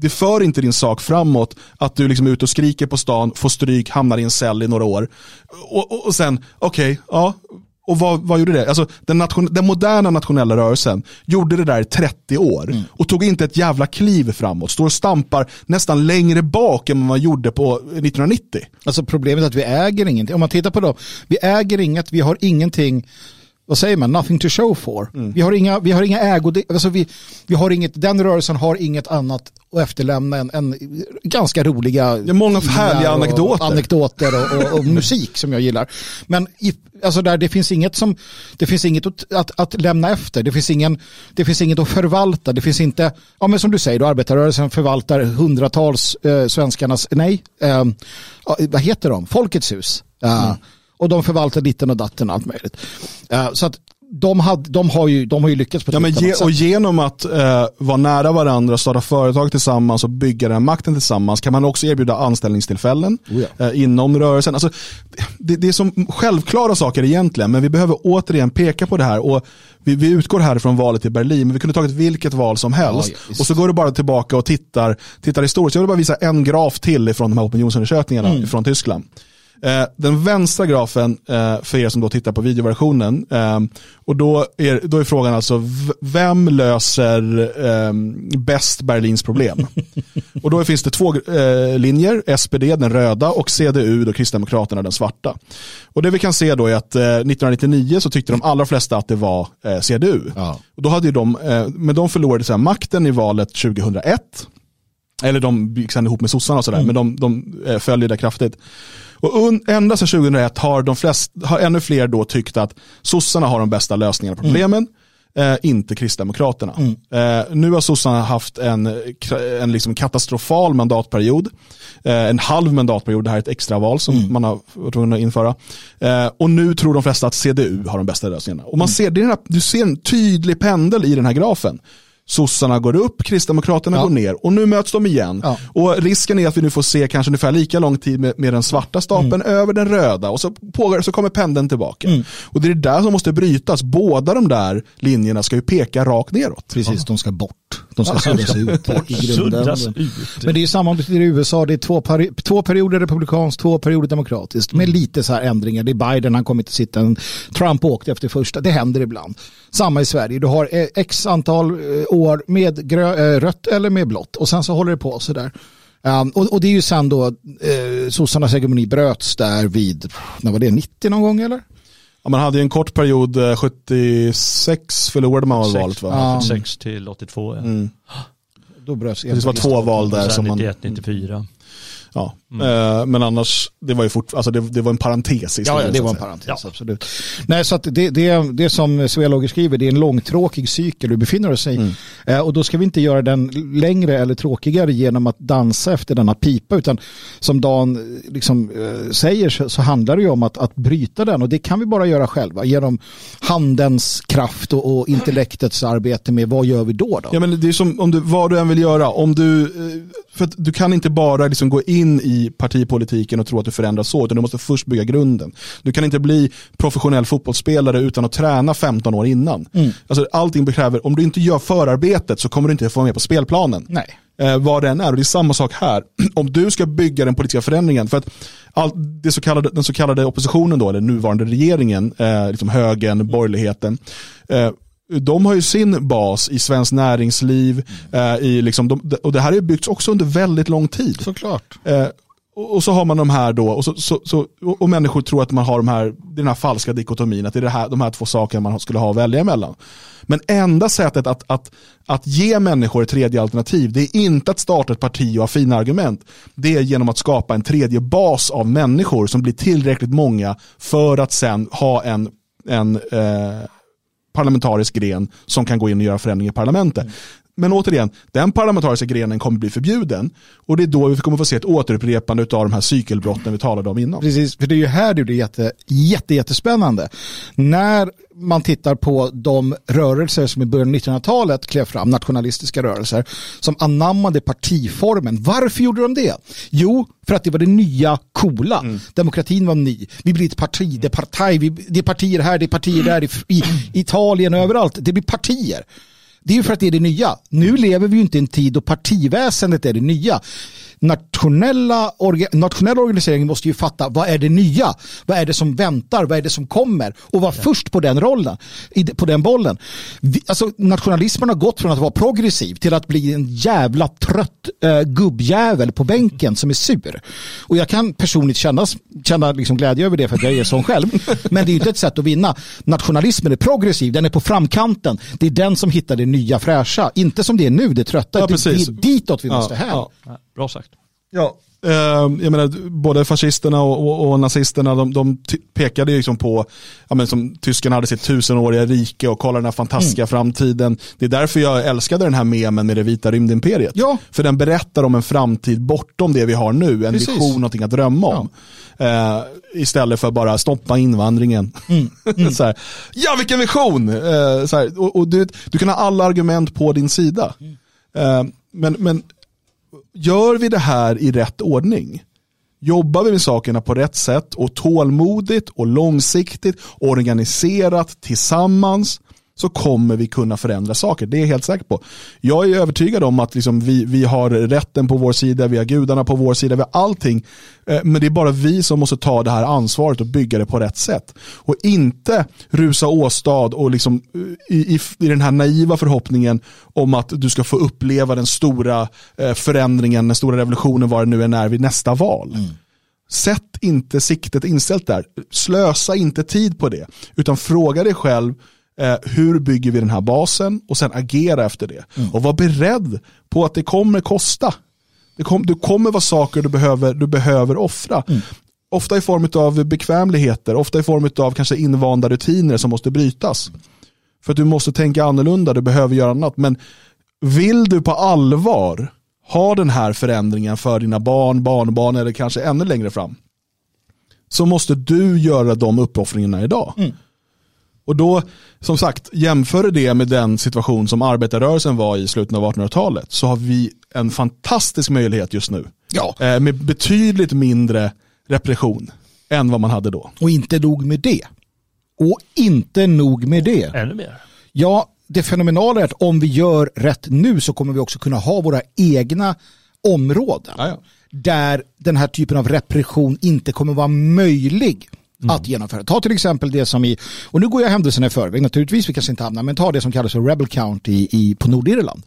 Det för inte din sak framåt att du liksom är ute och skriker på stan, får stryk, hamnar i en cell i några år. Och, och, och sen, okej, ja, och vad, vad gjorde det? Alltså, den, nation, den moderna nationella rörelsen gjorde det där i 30 år och tog inte ett jävla kliv framåt. Står och stampar nästan längre bak än vad man gjorde på 1990. Alltså problemet är att vi äger ingenting. Om man tittar på dem, vi äger inget, vi har ingenting, vad säger man, nothing to show for. Mm. Vi, har inga, vi har inga ägo, alltså vi, vi har inget, den rörelsen har inget annat att efterlämna än, än ganska roliga Det är många härliga och anekdoter. anekdoter och, och, och musik som jag gillar. Men i, alltså där, det finns inget, som, det finns inget att, att, att lämna efter, det finns, ingen, det finns inget att förvalta, det finns inte, ja men som du säger, då, arbetarrörelsen förvaltar hundratals eh, svenskarnas, nej, eh, vad heter de, Folkets hus. Ja. Och de förvaltar ditten och datten och allt möjligt. Eh, så att de, hade, de, har ju, de har ju lyckats på ett Ja, men ge, och genom att eh, vara nära varandra, starta företag tillsammans och bygga den här makten tillsammans kan man också erbjuda anställningstillfällen Oh ja. eh, inom rörelsen. Alltså, det, det är som självklara saker egentligen, men vi behöver återigen peka på det här. Och vi, vi utgår här från valet i Berlin, men vi kunde tagit vilket val som helst. Ja, och så går du bara tillbaka och tittar, tittar historiskt. Jag vill bara visa en graf till från de här opinionsundersökningarna Mm. från Tyskland. Eh, den vänstra grafen, eh, för er som då tittar på videoversionen, eh, och då är, då är frågan alltså, vem löser eh, bäst Berlins problem? och då finns det två eh, linjer, SPD, den röda, och CDU, då Kristdemokraterna, den svarta. Och det vi kan se då är att eh, 1999 så tyckte de allra flesta att det var CDU. Ja. Och då hade ju de, men de förlorade så här, makten i valet 2001. Eller de gick sen ihop med sossarna och sådär, men de, de följer det kraftigt. Och un, ända sedan 2001 har, de flest, har ännu fler då tyckt att sossarna har de bästa lösningarna på problemen. Eh, inte Kristdemokraterna. Eh, nu har sossarna haft en, en liksom katastrofal mandatperiod. Eh, en halv mandatperiod, det här är ett extraval som man har varit tvungen att införa. Eh, och nu tror de flesta att CDU har de bästa lösningarna. Och man ser, är den här, du ser en tydlig pendel i den här grafen. Sossarna går upp, Kristdemokraterna Ja. går ner och nu möts de igen. Ja. Och risken är att vi nu får se kanske ungefär lika lång tid med, med den svarta stapeln Mm. över den röda och så, pågår, så kommer pendeln tillbaka. Och det är det där som måste brytas. Båda de där linjerna ska ju peka rakt neråt. Precis, de ska bort. De ska suddas ut i grunden. Ut. Men det är samma i USA. Det är två, peri två perioder republikanskt, två perioder demokratiskt. Med lite så här ändringar. Det är Biden, han kommer inte sitta. Trump åkte efter första. Det händer ibland. Samma i Sverige. Du har eh, x antal eh, år med eh, rött eller med blått. Och sen så håller det på så där. Um, och, och, det är ju sen då eh, sossarnas hegemoni bröts där vid, när var det, 90 någon gång eller? Man hade ju en kort period, 76 förlorade man Sex, valet va? Ja. 76 till 82 ja. Mm. Då bröts det var två val där. Som 91, 94. Ja, mm. Eh, men annars, det var ju fort, alltså det, det var en parentes i Ja, ja det var en parentes, ja. absolut. Nej, så att det, det, det som Svealoger skriver, det är en långtråkig cykel du befinner oss i. Mm. Eh, och då ska vi inte göra den längre eller tråkigare genom att dansa efter denna pipa, utan som Dan eh, liksom, säger så, så, handlar det ju om att, att bryta den och det kan vi bara göra själva genom handens kraft och, och intellektets arbete med vad gör vi då? då? Ja, men det är som om du, vad du än vill göra, om du, för du kan inte bara liksom gå in in i partipolitiken och tro att du förändras så, utan du måste först bygga grunden. Du kan inte bli professionell fotbollsspelare utan att träna 15 år innan. Mm. Alltså, allting kräver, om du inte gör förarbetet så kommer du inte få vara med på spelplanen. Nej. Eh, vad den är. Och det är samma sak här. Om du ska bygga den politiska förändringen, för att all, det så kallade, den så kallade oppositionen, då, eller nuvarande regeringen, eh, liksom högern, borgerligheten, eh, de har ju sin bas i svenskt näringsliv, eh, i liksom de, och det här har ju byggts också under väldigt lång tid. Såklart. Eh, och, och, så har man de här då, och, så, så, så, och människor tror att man har de här, den här falska dikotomin, att det är det här, de här två sakerna man skulle ha att välja emellan. Men enda sättet att, att, att ge människor ett tredje alternativ, det är inte att starta ett parti och ha fina argument. Det är genom att skapa en tredje bas av människor som blir tillräckligt många för att sen ha en, en eh, parlamentarisk gren som kan gå in och göra förändringar i parlamentet. Mm. Men återigen, den parlamentariska grenen kommer bli förbjuden och det är då vi kommer få se ett återupprepande av de här cykelbrotten vi talade om innan. Precis, för det är ju här det blir jätte, jätte, jättespännande. När man tittar på de rörelser som i början av 1900-talet klev fram, nationalistiska rörelser, som anammade partiformen. Varför gjorde de det? Jo, för att det var det nya coola. Mm. Demokratin var ny. Vi blir ett parti, det är, partaj, det är partier här, det är partier där, i, i Italien och överallt. Det blir partier. Det är ju för att det är det nya. Nu lever vi ju inte i en tid då partiväsendet är det nya nationella, orga, nationella organiseringen måste ju fatta vad är det nya? Vad är det som väntar? Vad är det som kommer? Och vara ja. först på den rollen, på den bollen. Vi, alltså, nationalismen har gått från att vara progressiv till att bli en jävla trött äh, gubbjävel på bänken som är sur. Och jag kan personligt känna, känna liksom glädje över det för att jag är sån själv. Men det är inte ett sätt att vinna. Nationalismen är progressiv, den är på framkanten. Det är den som hittar det nya fräscha. Inte som det är nu, det trötta. Ja, det, det är ditåt vi måste ja, hän. Ja. Bra sagt. Ja, eh, jag menar, både fascisterna och, och, och nazisterna de, de pekade liksom på, ja, men som tyskarna hade sitt tusenåriga rike och kolla den här fantastiska mm. framtiden. Det är därför jag älskade den här memen med det vita rymdimperiet. Ja. För den berättar om en framtid bortom det vi har nu, en Precis. vision, någonting att drömma om. Ja. Eh, istället för bara stoppa invandringen. Mm. Mm. så här, ja, vilken vision! Eh, så här, och, och du, du, kan ha alla argument på din sida. Mm. Eh, men, men gör vi det här i rätt ordning? Jobbar vi med sakerna på rätt sätt och tålmodigt och långsiktigt, organiserat tillsammans så kommer vi kunna förändra saker. Det är jag helt säker på. Jag är övertygad om att liksom vi, vi har rätten på vår sida, vi har gudarna på vår sida, vi har allting. Eh, men det är bara vi som måste ta det här ansvaret och bygga det på rätt sätt. Och inte rusa åstad och liksom eh, i, i, i den här naiva förhoppningen om att du ska få uppleva den stora eh, förändringen, den stora revolutionen, vad det nu än är, vid nästa val. Mm. Sätt inte siktet inställt där. Slösa inte tid på det. Utan fråga dig själv, Eh, hur bygger vi den här basen och sen agera efter det. Mm. Och var beredd på att det kommer kosta. Det, kom, det kommer vara saker du behöver, du behöver offra. Mm. Ofta i form av bekvämligheter, ofta i form av kanske invanda rutiner som måste brytas. För att du måste tänka annorlunda, du behöver göra annat. Men vill du på allvar ha den här förändringen för dina barn, barnbarn eller kanske ännu längre fram. Så måste du göra de uppoffringarna idag. Mm. Och då, som sagt, jämför det med den situation som arbetarrörelsen var i slutet av 1800-talet så har vi en fantastisk möjlighet just nu. Ja. Eh, med betydligt mindre repression än vad man hade då. Och inte nog med det. Och inte nog med det. Ännu mer. Ja, det fenomenala är att om vi gör rätt nu så kommer vi också kunna ha våra egna områden. Jaja. Där den här typen av repression inte kommer vara möjlig mm. att genomföra. Ta till exempel det som i, och nu går jag händelserna i förväg naturligtvis, vi kanske inte hamnar, men ta det som kallas för Rebel County i, på Nordirland.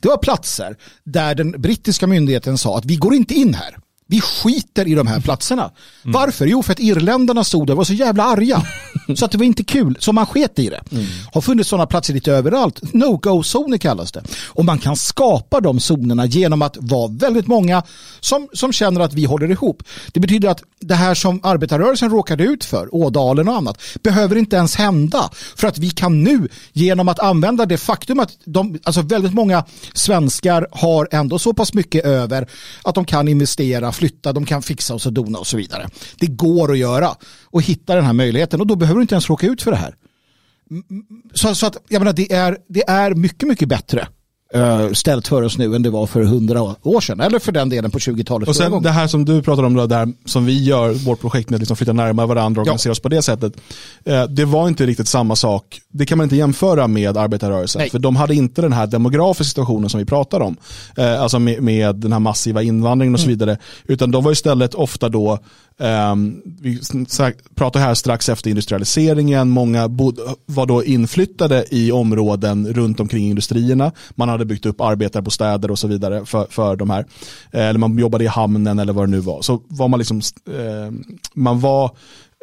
Det var platser där den brittiska myndigheten sa att vi går inte in här. Vi skiter i de här platserna. Mm. Varför? Jo, för att irländarna stod där och var så jävla arga. så att det var inte kul, så man sket i det. Mm. Har funnits sådana platser lite överallt. No-go-zoner kallas det. Och man kan skapa de zonerna genom att vara väldigt många som, som känner att vi håller ihop. Det betyder att det här som arbetarrörelsen råkade ut för, Ådalen och annat, behöver inte ens hända. För att vi kan nu, genom att använda det faktum att de, alltså väldigt många svenskar har ändå så pass mycket över att de kan investera flytta, de kan fixa och så dona och så vidare. Det går att göra och hitta den här möjligheten och då behöver du inte ens råka ut för det här. Mm, mm, så, så att jag menar, det, är, det är mycket, mycket bättre uh, ställt för oss nu än det var för hundra år sedan. Eller för den delen på 20-talet. Och sen det här som du pratar om, då, det här som vi gör, vårt projekt med att liksom flytta närmare varandra och organisera ja. oss på det sättet. Uh, det var inte riktigt samma sak. Det kan man inte jämföra med arbetarrörelsen. Nej. För de hade inte den här demografiska situationen som vi pratar om. Uh, alltså med, med, den här massiva invandringen och så mm. vidare. Utan de var istället ofta då Um, vi pratar här strax efter industrialiseringen. Många bod, var då inflyttade i områden runt omkring industrierna. Man hade byggt upp arbetarbostäder och så vidare för, för de här. Eller man jobbade i hamnen eller vad det nu var. Så var man liksom, uh, man var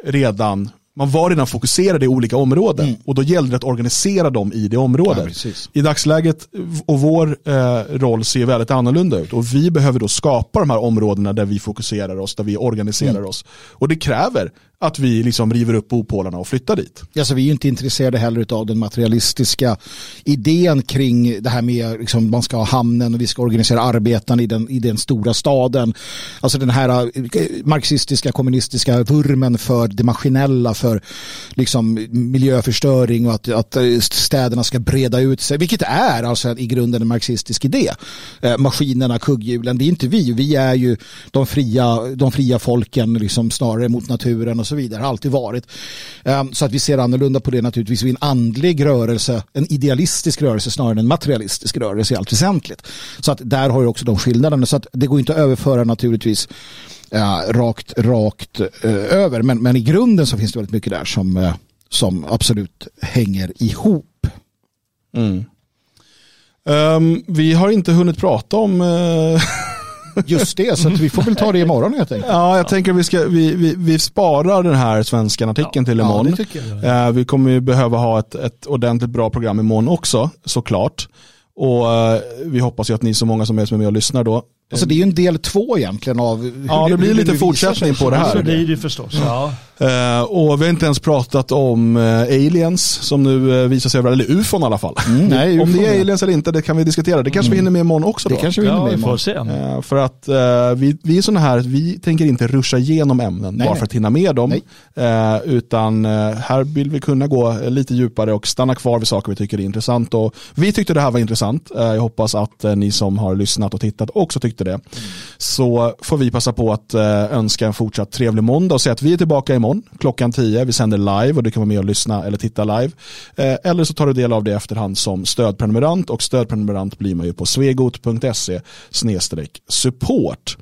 redan man var redan fokuserad i olika områden mm. och då gällde det att organisera dem i det området. Ja, I dagsläget och vår eh, roll ser väldigt annorlunda ut och vi behöver då skapa de här områdena där vi fokuserar oss, där vi organiserar mm. oss. Och det kräver att vi liksom river upp bopålarna och flyttar dit. Alltså, vi är inte intresserade heller av den materialistiska idén kring det här med liksom, man ska ha hamnen och vi ska organisera arbetarna i den, i den stora staden. Alltså den här eh, marxistiska, kommunistiska vurmen för det maskinella, för liksom, miljöförstöring och att, att eh, städerna ska breda ut sig, vilket är alltså i grunden en marxistisk idé. Eh, maskinerna, kugghjulen, det är inte vi. Vi är ju de fria, de fria folken liksom, snarare mot naturen och så vidare, har alltid varit. Ehm, så att vi ser annorlunda på det naturligtvis. Vi är en andlig rörelse, en idealistisk rörelse snarare än en materialistisk rörelse i allt väsentligt. Så att där har ju också de skillnaderna. Så att det går inte att överföra naturligtvis ja, rakt, rakt eh, över. Men, men i grunden så finns det väldigt mycket där som, eh, som absolut hänger ihop. Mm. Um, vi har inte hunnit prata om uh, Just det, så vi får väl ta det imorgon helt enkelt. Ja, jag tänker att vi, ska, vi, vi, vi sparar den här svenska artikeln ja. till imorgon. Ja, uh, vi kommer ju behöva ha ett, ett ordentligt bra program imorgon också, såklart. Och uh, vi hoppas ju att ni så många som är med och lyssnar då Alltså det är ju en del två egentligen av hur Ja, det blir lite fortsättning på det här. Så blir det förstås. Ja. Uh, och vi har inte ens pratat om uh, aliens som nu uh, visar sig över, eller ufon i alla fall. Mm, nej, om det är aliens eller inte, det kan vi diskutera. Det kanske mm. vi hinner med imorgon också. Då. Det kanske vi hinner med imorgon. Se. för att vi, vi är sådana här, vi tänker inte ruscha igenom ämnen nej, bara för att hinna med dem. utan här vill vi kunna gå lite djupare och stanna kvar vid saker vi tycker är intressant. Och vi tyckte det här var intressant. jag hoppas att ni som har lyssnat och tittat också tyckte det. Så får vi passa på att eh, önska en fortsatt trevlig måndag och säga att vi är tillbaka imorgon klockan 10. Vi sänder live och du kan vara med och lyssna eller titta live. Eh, eller så tar du del av det efterhand som stödprenumerant och stödprenumerant blir man ju på svegot.se support.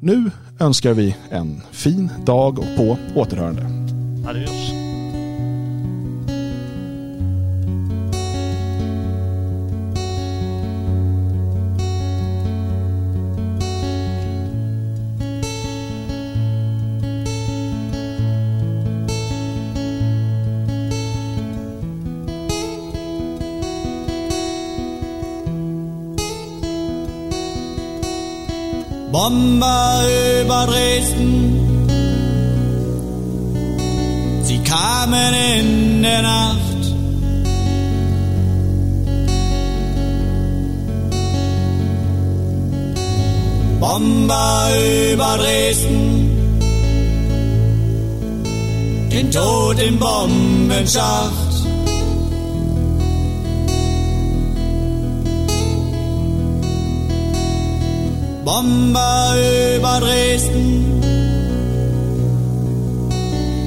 Nu önskar vi en fin dag och på återhörande. Adios. Bomber über Dresden. Sie kamen in der Nacht. Bomber über Dresden. Den Tod im Bombenschacht. Bomber über Dresden.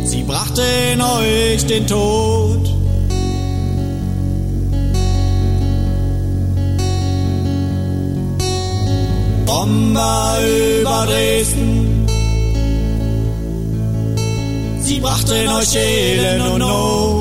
Sie brachten euch den Tod. Bomber über Dresden. Sie brachten euch Elend und Not.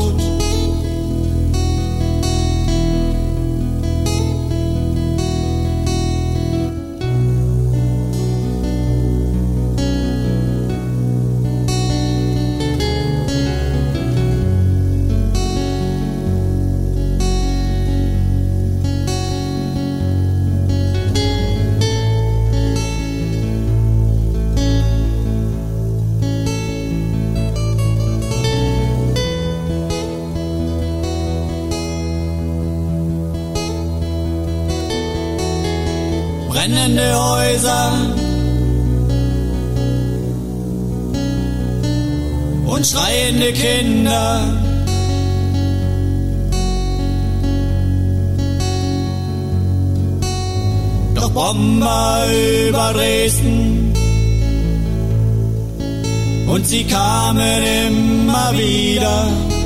Brennende Häuser und schreiende Kinder. Doch Bomber über Dresden und sie kamen immer wieder.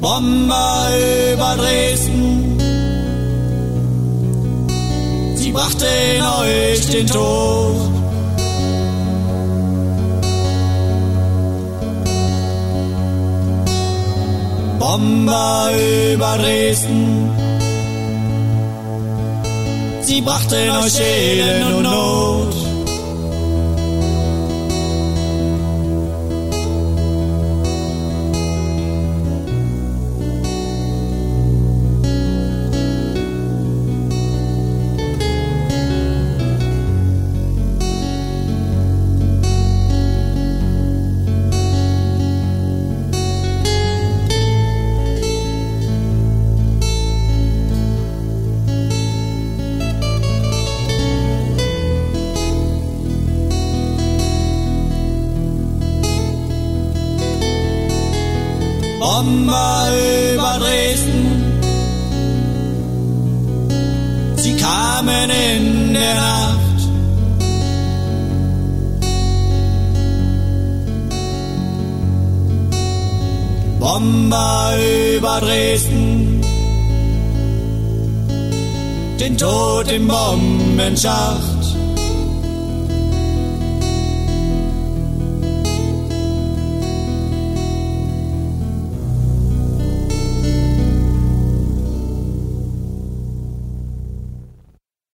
Bomber über Dresden. Sie brachten euch den Tod. Bomber über Dresden. Sie brachten euch Elend und Not. Bomber über Dresden. Sie kamen in der Nacht. Bomber über Dresden. Den Tod im Bombenschacht.